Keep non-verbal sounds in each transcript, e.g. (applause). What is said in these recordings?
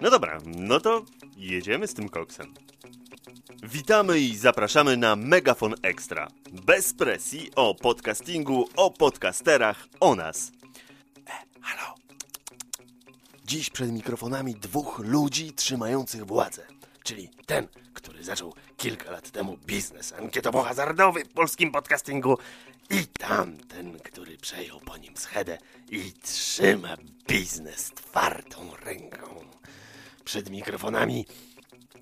No dobra, no to jedziemy z tym koksem. Witamy i zapraszamy na Megafon Extra. Bez presji o podcastingu, o podcasterach, o nas. E, halo. Dziś przed mikrofonami dwóch ludzi trzymających władzę. Czyli ten, który zaczął kilka lat temu biznes ankietowo-hazardowy w polskim podcastingu i tamten, który przejął po nim schedę i trzyma biznes twardą ręką. Przed mikrofonami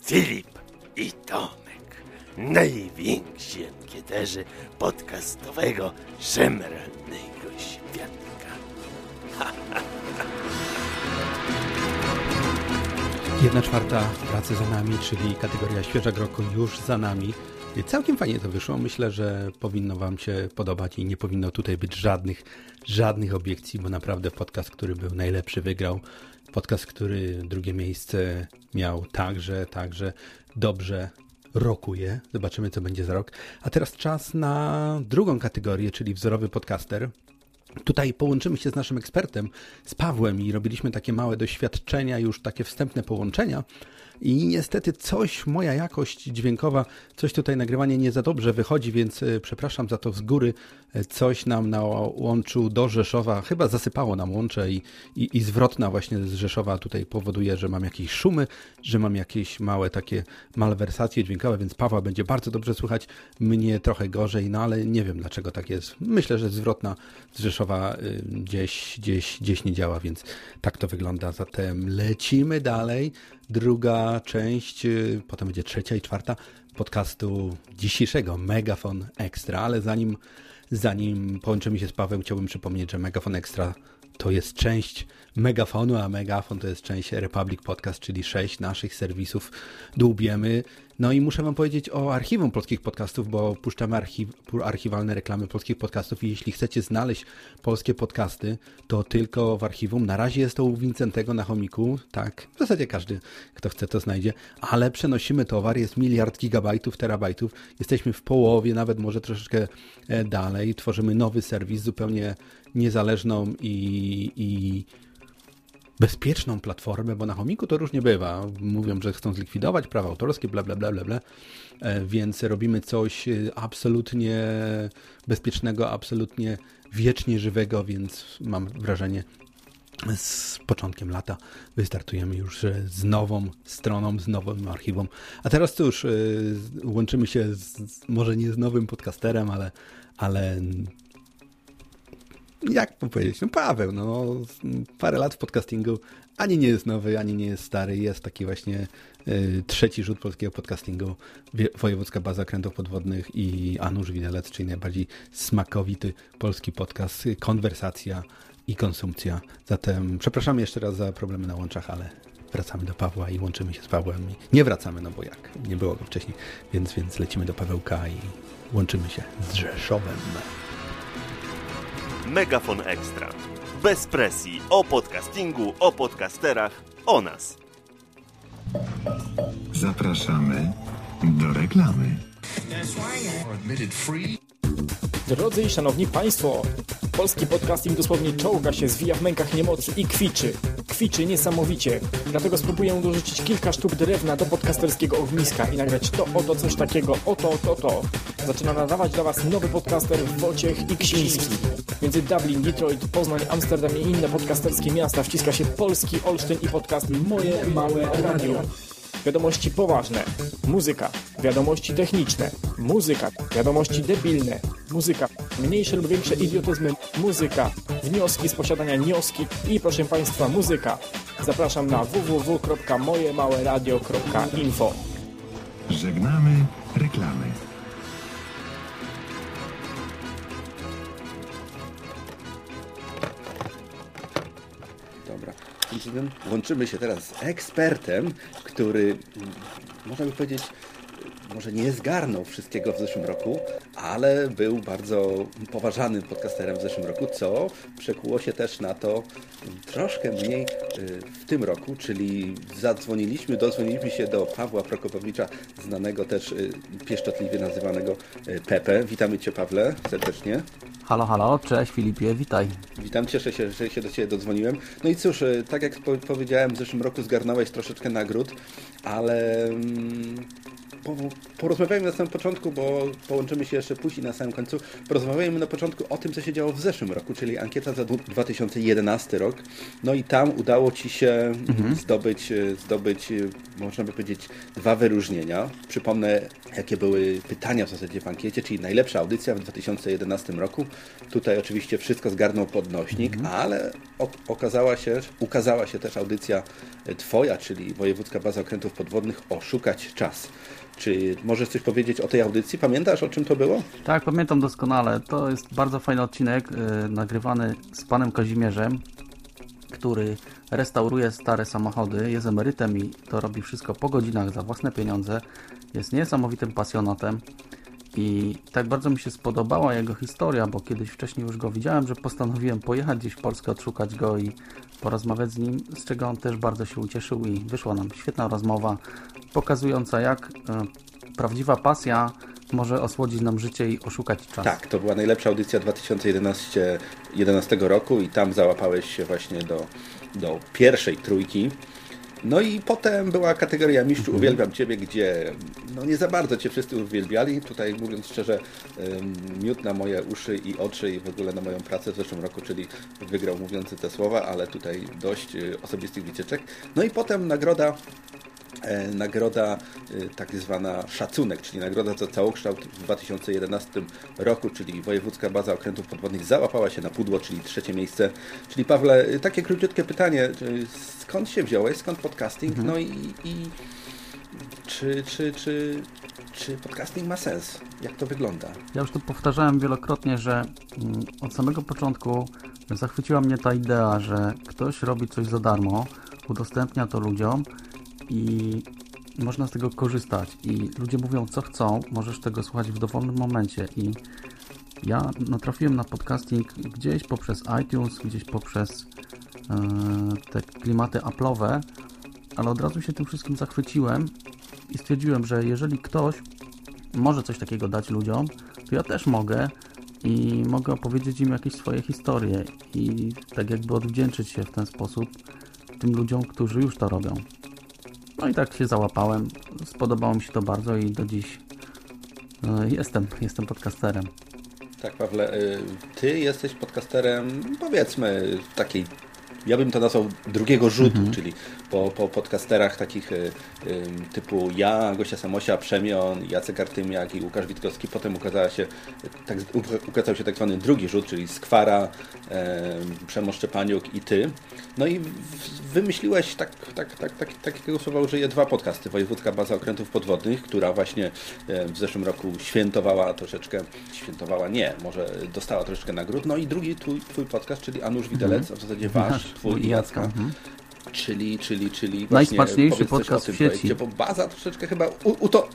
Filip i Tomek, najwięksi ankieterzy podcastowego szemralnego świadka. (laughs) Jedna czwarta pracy za nami, czyli kategoria świeża roku już za nami. Całkiem fajnie to wyszło. Myślę, że powinno Wam się podobać i nie powinno tutaj być żadnych, żadnych obiekcji, bo naprawdę podcast, który był najlepszy, wygrał. Podcast, który drugie miejsce miał także, także dobrze rokuje. Zobaczymy, co będzie za rok. A teraz czas na drugą kategorię, czyli wzorowy podcaster. Tutaj połączymy się z naszym ekspertem, z Pawłem i robiliśmy takie małe doświadczenia, już takie wstępne połączenia. I niestety coś, moja jakość dźwiękowa, coś tutaj nagrywanie nie za dobrze wychodzi, więc e, przepraszam za to z góry. E, coś nam na łączu do Rzeszowa, chyba zasypało nam łącze i, i, i zwrotna właśnie z Rzeszowa tutaj powoduje, że mam jakieś szumy, że mam jakieś małe takie malwersacje dźwiękowe, więc Pawła będzie bardzo dobrze słychać, mnie trochę gorzej, no ale nie wiem dlaczego tak jest. Myślę, że zwrotna z Rzeszowa y, gdzieś, gdzieś, gdzieś nie działa, więc tak to wygląda. Zatem lecimy dalej druga część, y, potem będzie trzecia i czwarta podcastu dzisiejszego Megafon Extra, ale zanim, zanim połączymy się z Pawłem, chciałbym przypomnieć, że Megafon Extra to jest część Megafonu, a Megafon to jest część Republic Podcast, czyli sześć naszych serwisów dłubiemy. No i muszę Wam powiedzieć o archiwum polskich podcastów, bo puszczamy archiw, archiwalne reklamy polskich podcastów i jeśli chcecie znaleźć polskie podcasty, to tylko w archiwum. Na razie jest to u Wincentego na chomiku, tak, w zasadzie każdy, kto chce, to znajdzie, ale przenosimy towar, jest miliard gigabajtów, terabajtów, jesteśmy w połowie, nawet może troszeczkę e, dalej, tworzymy nowy serwis, zupełnie niezależną i, i bezpieczną platformę, bo na chomiku to różnie bywa. Mówią, że chcą zlikwidować prawa autorskie, bla, bla, bla, bla, bla. E, więc robimy coś e, absolutnie bezpiecznego, absolutnie wiecznie żywego, więc mam wrażenie, z początkiem lata wystartujemy już e, z nową stroną, z nowym archiwum. A teraz cóż, łączymy się z, może nie z nowym podcasterem, ale, ale jak powiedzieć, no Paweł, no parę lat w podcastingu, ani nie jest nowy, ani nie jest stary, jest taki właśnie y, trzeci rzut polskiego podcastingu, Wojewódzka Baza Krętów Podwodnych i Anusz Widelec, czyli najbardziej smakowity polski podcast, konwersacja i konsumpcja. Zatem przepraszam jeszcze raz za problemy na łączach, ale wracamy do Pawła i łączymy się z Pawłem. Nie wracamy, no bo jak, nie było go wcześniej, więc, więc lecimy do Pawełka i łączymy się z Rzeszowem. Megafon Extra. Bez presji o podcastingu, o podcasterach, o nas. Zapraszamy do reklamy. Drodzy i szanowni państwo, polski podcasting dosłownie czołga się, zwija w mękach niemocy i kwiczy. Kwiczy niesamowicie. Dlatego spróbuję dorzucić kilka sztuk drewna do podcasterskiego ogniska i nagrać to oto coś takiego, oto, to, to. Zaczyna nadawać dla Was nowy podcaster Wojciech i Ksiński. Między Dublin, Detroit, Poznań, Amsterdam i inne podcasterskie miasta wciska się polski Olsztyn i podcast Moje Małe Radio. Wiadomości poważne, muzyka, wiadomości techniczne, muzyka, wiadomości debilne, muzyka, mniejsze lub większe idiotyzmy, muzyka, wnioski z posiadania nioski i proszę Państwa muzyka. Zapraszam na www.mojemałeradio.info Żegnamy reklamy. Dobra. Łączymy się teraz z ekspertem, który, można by powiedzieć, może nie zgarnął wszystkiego w zeszłym roku, ale był bardzo poważanym podcasterem w zeszłym roku, co przekuło się też na to troszkę mniej w tym roku, czyli zadzwoniliśmy, dodzwoniliśmy się do Pawła Prokopowicza, znanego też pieszczotliwie nazywanego Pepe. Witamy Cię Pawle serdecznie. Halo, halo, cześć Filipie, witaj. Witam, cieszę się, że się do Ciebie dodzwoniłem. No i cóż, tak jak powiedziałem, w zeszłym roku zgarnąłeś troszeczkę nagród, ale mm, porozmawiajmy na samym początku, bo połączymy się jeszcze później na samym końcu. Porozmawiajmy na początku o tym, co się działo w zeszłym roku, czyli ankieta za 2011 rok. No i tam udało Ci się mhm. zdobyć, zdobyć, można by powiedzieć, dwa wyróżnienia. Przypomnę, jakie były pytania w zasadzie w ankiecie, czyli najlepsza audycja w 2011 roku. Tutaj oczywiście wszystko zgarnął podnośnik, mhm. ale okazała się, ukazała się też audycja Twoja, czyli Wojewódzka Baza Okrętów Podwodnych Oszukać Czas. Czy możesz coś powiedzieć o tej audycji? Pamiętasz, o czym to było? Tak, pamiętam doskonale. To jest bardzo fajny odcinek, yy, nagrywany z panem Kazimierzem, który restauruje stare samochody, jest emerytem i to robi wszystko po godzinach za własne pieniądze. Jest niesamowitym pasjonatem. I tak bardzo mi się spodobała jego historia, bo kiedyś wcześniej już go widziałem, że postanowiłem pojechać gdzieś w Polskę, odszukać go i porozmawiać z nim, z czego on też bardzo się ucieszył i wyszła nam świetna rozmowa pokazująca jak e, prawdziwa pasja może osłodzić nam życie i oszukać czas. Tak, to była najlepsza audycja 2011 roku i tam załapałeś się właśnie do, do pierwszej trójki. No i potem była kategoria Mistrzu mhm. Uwielbiam Ciebie, gdzie no nie za bardzo Cię wszyscy uwielbiali. Tutaj mówiąc szczerze, miód na moje uszy i oczy i w ogóle na moją pracę w zeszłym roku, czyli wygrał mówiący te słowa, ale tutaj dość y, osobistych wycieczek. No i potem nagroda E, nagroda e, tak zwana szacunek, czyli nagroda za całokształt w 2011 roku, czyli Wojewódzka Baza Okrętów Podwodnych załapała się na pudło, czyli trzecie miejsce. Czyli Pawle, e, takie króciutkie pytanie, skąd się wziąłeś, skąd podcasting, mhm. no i, i czy, czy, czy, czy podcasting ma sens? Jak to wygląda? Ja już tu powtarzałem wielokrotnie, że mm, od samego początku zachwyciła mnie ta idea, że ktoś robi coś za darmo, udostępnia to ludziom i można z tego korzystać i ludzie mówią co chcą, możesz tego słuchać w dowolnym momencie i ja natrafiłem na podcasting gdzieś poprzez iTunes, gdzieś poprzez e, te klimaty Apple'owe, ale od razu się tym wszystkim zachwyciłem i stwierdziłem, że jeżeli ktoś może coś takiego dać ludziom, to ja też mogę i mogę opowiedzieć im jakieś swoje historie i tak jakby odwdzięczyć się w ten sposób tym ludziom, którzy już to robią. No i tak się załapałem. Spodobało mi się to bardzo i do dziś e, jestem, jestem podcasterem. Tak, Pawle, y, ty jesteś podcasterem, powiedzmy, takiej ja bym to nazwał drugiego rzutu, mhm. czyli po, po podcasterach takich y, typu ja, Gosia Samosia, Przemion, Jacek Artymiak i Łukasz Witkowski. Potem ukazała się, tak, ukazał się tak zwany drugi rzut, czyli Skwara, y, Przemo Szczepaniuk i ty. No i wymyśliłeś tak, tak, tak, tak, takiego słowa użyję dwa podcasty. Wojewódzka Baza Okrętów Podwodnych, która właśnie w zeszłym roku świętowała troszeczkę, świętowała nie, może dostała troszeczkę nagród. No i drugi twój, twój podcast, czyli Anusz Widelec, mhm. a w zasadzie wasz, (laughs) twój i Jacka. Mhm. Czyli, czyli, czyli Najsmaczniejszy podcast w sieci. Projekcie, bo baza troszeczkę chyba uto,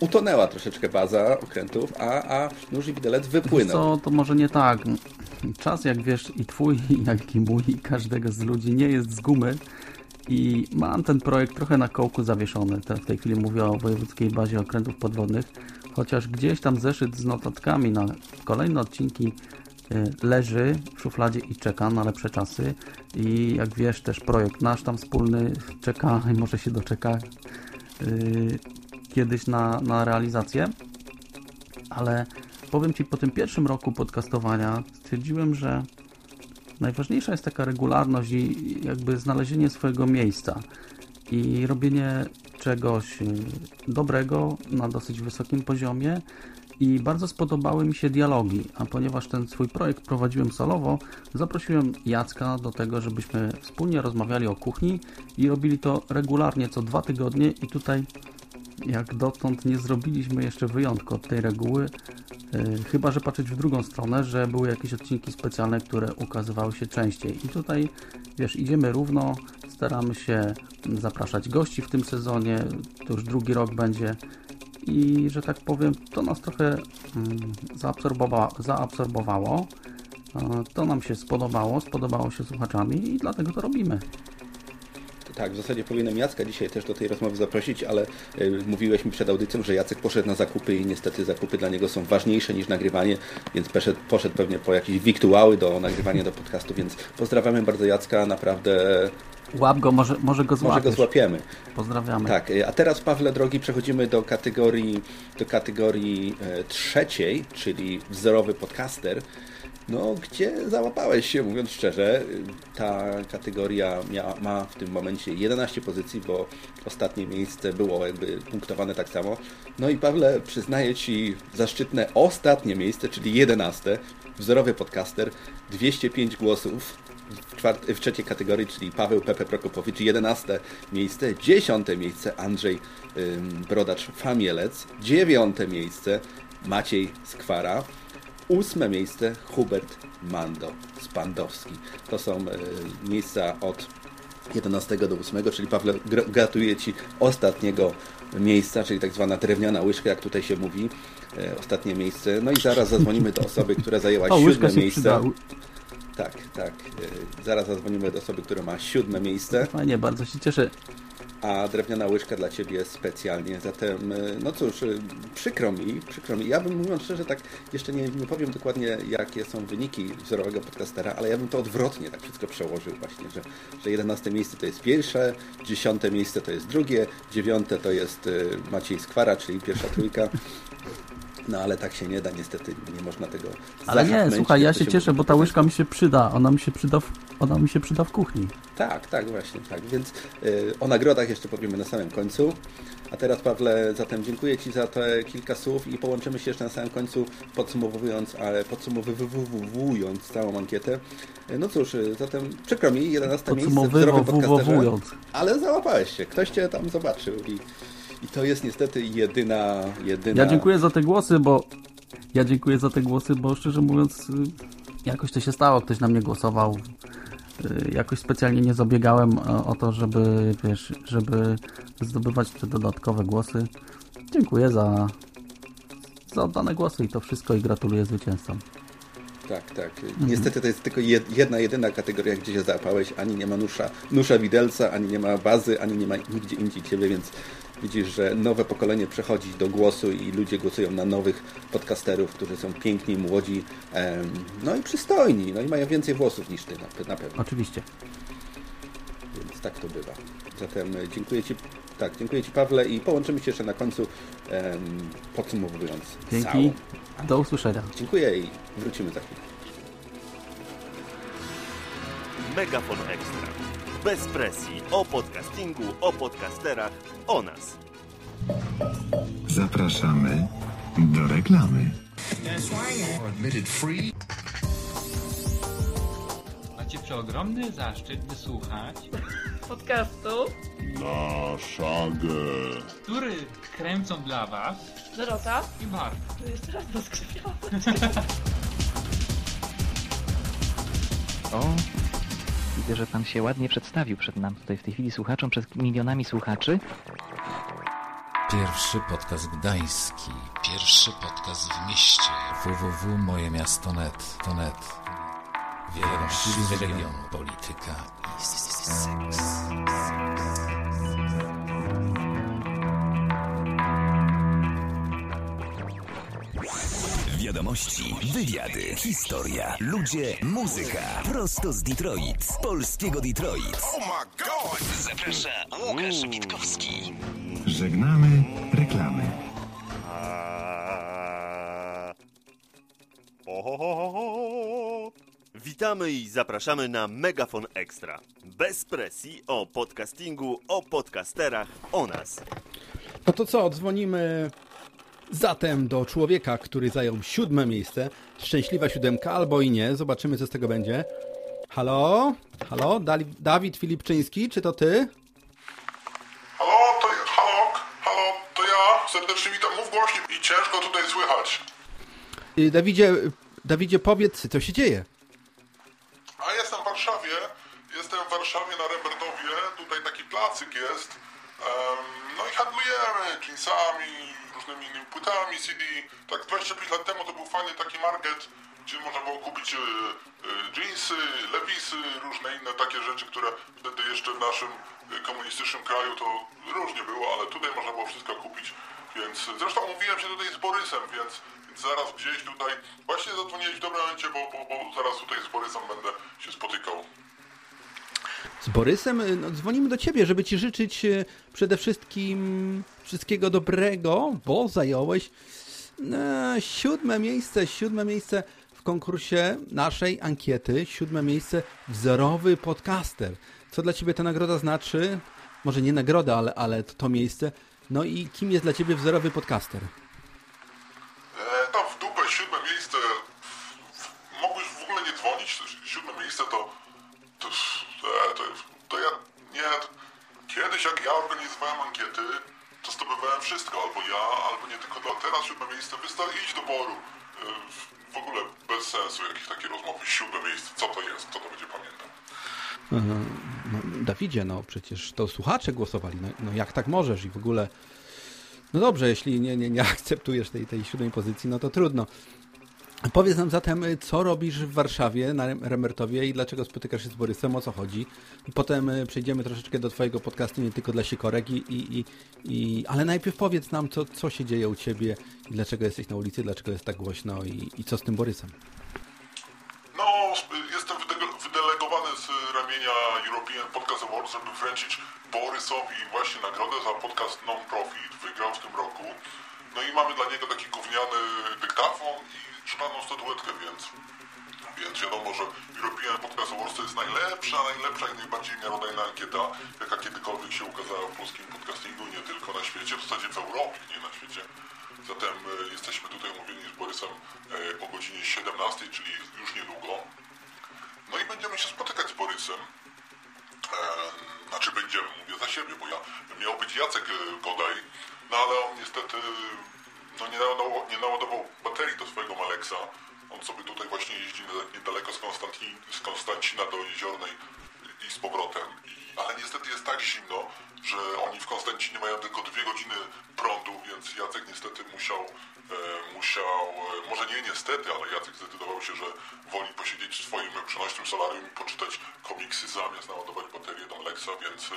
utonęła troszeczkę baza okrętów, a, a nóż i widelec wypłynął. Co, to może nie tak. Czas, jak wiesz, i twój, jak i mój, i każdego z ludzi nie jest z gumy. I mam ten projekt trochę na kołku zawieszony. W tej chwili mówię o wojewódzkiej bazie okrętów podwodnych. Chociaż gdzieś tam zeszyt z notatkami na kolejne odcinki leży w szufladzie i czeka na lepsze czasy. I jak wiesz też projekt nasz tam wspólny czeka (laughs) i może się doczeka yy, kiedyś na, na realizację. Ale powiem Ci po tym pierwszym roku podcastowania stwierdziłem, że najważniejsza jest taka regularność i jakby znalezienie swojego miejsca i robienie czegoś y, dobrego na dosyć wysokim poziomie i bardzo spodobały mi się dialogi, a ponieważ ten swój projekt prowadziłem solowo, zaprosiłem Jacka do tego, żebyśmy wspólnie rozmawiali o kuchni i robili to regularnie co dwa tygodnie i tutaj jak dotąd nie zrobiliśmy jeszcze wyjątku od tej reguły, yy, chyba że patrzeć w drugą stronę, że były jakieś odcinki specjalne, które ukazywały się częściej. I tutaj, wiesz, idziemy równo, staramy się zapraszać gości w tym sezonie, to już drugi rok będzie i że tak powiem, to nas trochę mm, zaabsorbowa zaabsorbowało. E, To nam się spodobało, spodobało się słuchaczami i dlatego to robimy. Tak, w zasadzie powinienem Jacka dzisiaj też do tej rozmowy zaprosić, ale y, mówiłeś mi przed audycją, że Jacek poszedł na zakupy i niestety zakupy dla niego są ważniejsze niż nagrywanie, więc poszedł, poszedł pewnie po jakieś wiktuały do nagrywania do podcastu, więc pozdrawiamy bardzo Jacka, naprawdę Łap go, może, może go może go złapiemy. Pozdrawiamy. Tak, y, a teraz Pawle drogi przechodzimy do kategorii, do kategorii e, trzeciej, czyli wzorowy podcaster. No, gdzie załapałeś się, mówiąc szczerze. Ta kategoria mia, ma w tym momencie 11 pozycji, bo ostatnie miejsce było jakby punktowane tak samo. No i Pawle, przyznaję Ci zaszczytne ostatnie miejsce, czyli 11. Wzorowy podcaster, 205 głosów w, czwart- w trzeciej kategorii, czyli Paweł Pepe Prokopowicz, 11 miejsce, 10 miejsce Andrzej ym, Brodacz Famielec, 9 miejsce Maciej Skwara, 8 miejsce Hubert Mando Spandowski. To są y, miejsca od 11 do 8, czyli Pawle, gr- gratuluję Ci ostatniego miejsca, czyli tak zwana drewniana łyżka, jak tutaj się mówi. E, ostatnie miejsce. No i zaraz zadzwonimy do osoby, która zajęła siódme miejsce. przyda. Tak, tak. E, Zaraz zadzwonimy do osoby, która ma siódme miejsce, Fajnie, bardzo się cieszę. a drewniana łyżka dla Ciebie specjalnie. Zatem, e, no cóż, e, przykro mi, przykro mi. Ja bym, mówiąc szczerze, tak jeszcze nie, nie powiem dokładnie, jakie są wyniki wzorowego podcastera, ale ja bym to odwrotnie tak wszystko przełożył właśnie, że, że 11 miejsce to jest pierwsze, 10 miejsce to jest drugie, 9 to jest Maciej Skwara, czyli pierwsza trójka. No ale tak się nie da, niestety nie można tego Ale nie, słuchaj, ja się cieszę, bo ta łyżka mi się przyda. Ona mi się przyda w, ona mi się przyda w kuchni. Tak, tak, właśnie, tak. Więc y, o nagrodach jeszcze powiemy na samym końcu. A teraz, Pawle, zatem dziękuję Ci za te kilka słów i połączymy się jeszcze na samym końcu, podsumowując, ale podsumowując całą ankietę. Y, No cóż, y, zatem przykro mi, 11 miejsce w wzorowym podcasterze, ale załapałeś się, ktoś Cię tam zobaczył i, i to jest niestety jedyna, jedyna... Ja dziękuję za te głosy, bo ja dziękuję za te głosy, bo szczerze mówiąc y, jakoś to się stało, ktoś na mnie głosował. Y, Jakoś specjalnie nie zabiegałem o o to, żeby wiesz, żeby zdobywać te dodatkowe głosy. Dziękuję za, za oddane głosy i to wszystko i gratuluję zwycięzcom. Tak, tak. Mhm. Niestety to jest tylko jed- jedna, jedyna kategoria, gdzie się załapałeś. Ani nie ma nusza, nusza widelca, ani nie ma bazy, ani nie ma nigdzie indziej ciebie, więc widzisz, że nowe pokolenie przechodzi do głosu i ludzie głosują na nowych podcasterów, którzy są piękni, młodzi, em, no i przystojni, no i mają więcej włosów niż ty na, na pewno. Oczywiście. Więc tak to bywa. Zatem e, dziękuję Ci, tak, dziękuję Ci Pawle i połączymy się jeszcze na końcu em, podsumowując Dzięki. całą. Do usłyszenia. Dziękuję i wrócimy za chwilę. Megafon Ekstra. Bez presji. O podcastingu, o podcasterach, o nas. Zapraszamy do reklamy. Macie przeogromny zaszczyt wysłuchać, podcastu Na szagę. który kręcą dla was Dorota. i Mark. To jeszcze raz rozkrzywiałam. (laughs) O, widzę, że pan się ładnie przedstawił przed nam tutaj w tej chwili słuchaczom, przed milionami słuchaczy. Pierwszy podcast gdański. Pierwszy podcast w mieście. www.mojemiasto.net. To net. Wiadomości z regionu, polityka i seks. Wiadomości, wywiady, historia, ludzie, muzyka. Prosto z Detroit, z polskiego Detroit. Oh my god! Zaprasza Łukasz Witkowski. Żegnamy reklamy. Witamy i zapraszamy na Megafon Ekstra. Bez presji o podcastingu, o podcasterach, o nas. No to co, dzwonimy zatem do człowieka, który zajął siódme miejsce. Szczęśliwa siódemka, albo i nie. Zobaczymy, co z tego będzie. Halo? Halo? Dali- Dawid Filipczyński, czy to ty? Halo, to halo, halo, to ja. Serdecznie witam, mów głośniej i ciężko tutaj słychać. Y, Dawidzie, Dawidzie, powiedz, co się dzieje? A jestem w Warszawie, jestem w Warszawie na Rembertowie, tutaj taki placyk jest. No i handlujemy jeansami, różnymi innymi płytami, CD. Tak 25 lat temu to był fajny taki market, gdzie można było kupić e, e, jeansy, lewisy, różne inne takie rzeczy, które wtedy jeszcze w naszym e, komunistycznym kraju to różnie było, ale tutaj można było wszystko kupić. Więc zresztą mówiłem się tutaj z Borysem, więc, więc zaraz gdzieś tutaj właśnie zadzwoniłeś w dobrym momencie, bo, bo, bo zaraz tutaj z Borysem będę się spotykał. Z Borysem no, dzwonimy do ciebie, żeby ci życzyć przede wszystkim wszystkiego dobrego, bo zająłeś no, siódme miejsce, siódme miejsce w konkursie naszej ankiety, siódme miejsce wzorowy podcaster. Co dla ciebie ta nagroda znaczy? Może nie nagroda, ale, ale to, to miejsce. No i kim jest dla ciebie wzorowy podcaster? E, tam w dupę siódme miejsce. Mogłeś w ogóle nie dzwonić. Siódme miejsce to. To, e, to, to ja. Nie. Kiedyś jak ja organizowałem ankiety, to zdobywałem wszystko. Albo ja, albo nie tylko dla. Teraz siódme miejsce wystarczy iść do boru. E, w ogóle bez sensu jakieś takie rozmowy. Siódme miejsce. Co to jest? Kto to będzie pamiętał? No, Dawidzie, no przecież to słuchacze głosowali. No, no jak tak możesz i w ogóle. No dobrze, jeśli nie, nie, nie (laughs) akceptujesz tej, tej siódmej pozycji, no to trudno. Powiedz nam zatem, co robisz w Warszawie na Remertowie i dlaczego spotykasz się z Borysem, o co chodzi. Potem y, przejdziemy troszeczkę do Twojego podcastu, nie tylko dla sikorek, i, i, i, ale najpierw powiedz nam, co, co się dzieje u Ciebie i dlaczego jesteś na ulicy, dlaczego jest tak głośno i, i co z tym Borysem. No, jestem wydelegowany z ramienia European Podcast Awards, żeby wręczyć Borysowi właśnie nagrodę za podcast non-profit. Wygrał w tym roku. No i mamy dla niego szklaną statuetkę, więc, więc wiadomo, że European Podcast Awards to jest najlepsza, najlepsza i najbardziej miarodajna ankieta, jaka kiedykolwiek się ukazała w polskim podcastingu, nie tylko na świecie, w zasadzie w Europie, nie na świecie. Zatem e, jesteśmy tutaj umówieni z Borysem e, o godzinie 17, czyli już niedługo. No i będziemy się spotykać z Borysem. E, znaczy będziemy, mówię za siebie, bo ja miał być Jacek Godaj, no ale on niestety no, nie, naładował, nie naładował baterii do swojego Maleksa. On sobie tutaj właśnie jeździ niedaleko z, Konstantin, z Konstancina do Jeziornej i z powrotem. Ale niestety jest tak zimno, że oni w Konstancinie mają tylko dwie godziny prądu, więc Jacek niestety musiał, e, musiał, e, może nie niestety, ale Jacek zdecydował się, że woli posiedzieć w swoim przenośnym solarium i poczytać komiksy zamiast naładować baterię do Alexa, więc e,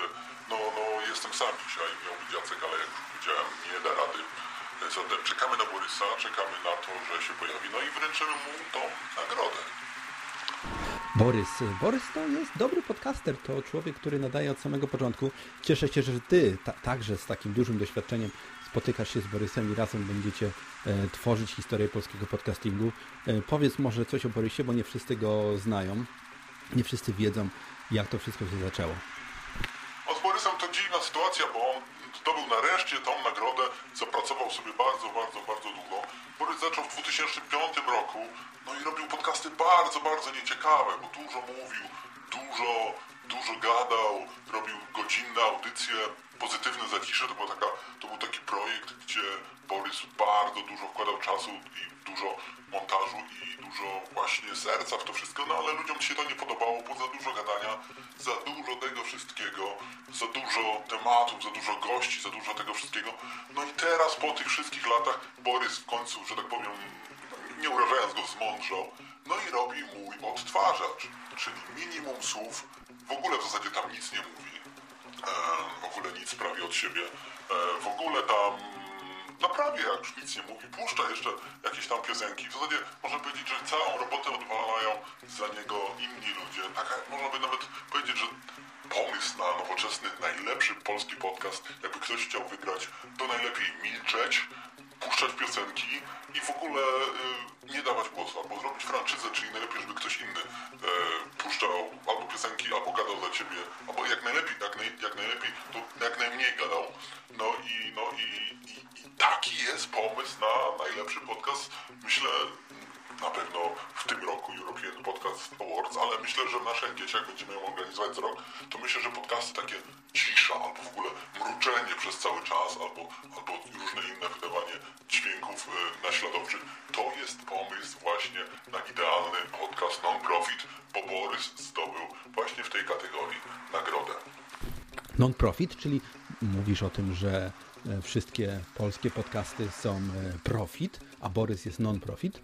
no, no jestem sam dzisiaj, miał być Jacek, ale jak już powiedziałem, nie da rady. Zatem czekamy na Borysa, czekamy na to, że się pojawi, no i wręczymy mu tą nagrodę. Borys. Borys to jest dobry podcaster, to człowiek, który nadaje od samego początku. Cieszę się, że ty ta, także z takim dużym doświadczeniem spotykasz się z Borysem i razem będziecie e, tworzyć historię polskiego podcastingu. E, powiedz może coś o Borysie, bo nie wszyscy go znają, nie wszyscy wiedzą, jak to wszystko się zaczęło. No z Borysem to dziwna sytuacja, bo on zdobył nareszcie tą nagrodę, zapracował sobie bardzo, bardzo, bardzo długo. Borys zaczął w 2005 roku, no i robił podcasty bardzo, bardzo nieciekawe, bo dużo mówił, dużo, dużo gadał, robił godzinne audycje, pozytywne zacisze, to, była taka, to był taki projekt, gdzie Borys bardzo dużo wkładał czasu i dużo montażu i dużo właśnie serca w to wszystko, no ale ludziom się to nie podobało, bo za dużo gadania, za dużo tego wszystkiego, za dużo tematów, za dużo gości, za dużo tego wszystkiego. No i teraz po tych wszystkich latach Borys w końcu, że tak powiem, nie urażając go, zmądrzał, no i robi mój odtwarzacz, czyli minimum słów, w ogóle w zasadzie tam nic nie mówi, e, w ogóle nic prawie od siebie, e, w ogóle tam prawie jak nic nie mówi, puszcza jeszcze jakieś tam piosenki. W zasadzie można powiedzieć, że całą robotę odwalają za niego inni ludzie. Taka, można by nawet powiedzieć, że pomysł na nowoczesny, najlepszy polski podcast, jakby ktoś chciał wygrać, to najlepiej milczeć, puszczać piosenki i w ogóle y, nie dawać głosu, albo zrobić franczyzę, czyli najlepiej, żeby ktoś inny y, puszczał albo piosenki, albo gadał za ciebie, albo jak najlepiej, jak, naj, jak najlepiej, to jak najmniej gadał. No i, no i, i, i taki jest pomysł na najlepszy podcast, myślę, na pewno w tym roku European Podcast Awards, ale myślę, że w naszej jak będziemy ją organizować za rok, to myślę, że podcasty takie cisza, albo w ogóle mruczenie przez cały czas, albo, albo różne inne wydawanie dźwięków y, naśladowczych, to jest pomysł właśnie na idealny podcast non-profit, bo Borys zdobył właśnie w tej kategorii nagrodę. Non-profit, czyli mówisz o tym, że e, wszystkie polskie podcasty są e, profit, a Borys jest non-profit.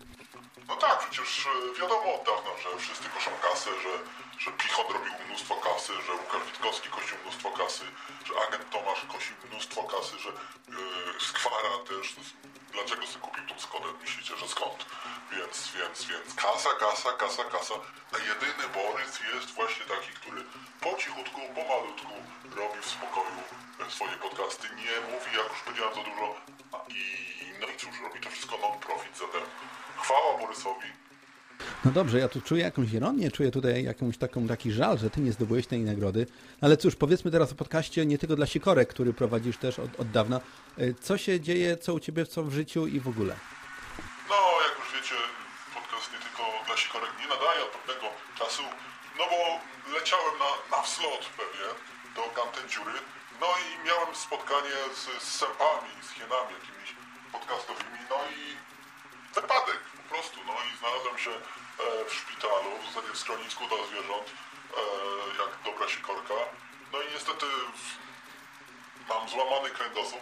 Przecież e, wiadomo od dawna, że wszyscy koszą kasę, że, że Pichot robił mnóstwo kasy, że Łukasz Witkowski kosił mnóstwo kasy, że agent Tomasz kosił mnóstwo kasy, że yy, Skwara też. Dlaczego sobie kupił tą Skodę? Myślicie, że skąd? Więc, więc, więc kasa, kasa, kasa, kasa. A jedyny Borys jest właśnie taki, który po cichutku, pomalutku robi w spokoju e, swoje podcasty. Nie mówi, jak już powiedziałem, za dużo. I no i cóż, robi to wszystko non-profit zatem. Chwała Borysowi. No dobrze, ja tu czuję jakąś ironię, czuję tutaj jakąś taką, taki żal, że ty nie zdobyłeś tej nagrody. Ale cóż, powiedzmy teraz o podcaście nie tylko dla Sikorek, który prowadzisz też od, od dawna. E, Co się dzieje, co u ciebie, co w życiu i w ogóle? No, jak już wiecie, podcast nie tylko dla sikorek nie nadaje od pewnego czasu, no bo leciałem na, na wzlot pewnie do tamtej dziury, no i miałem spotkanie z, z sępami, z hienami jakimiś podcastowymi, no i wypadek po prostu, no i znalazłem się e, w szpitalu, w zasadzie w schronisku dla zwierząt, e, jak dobra sikorka, no i niestety mam złamany kręgosłup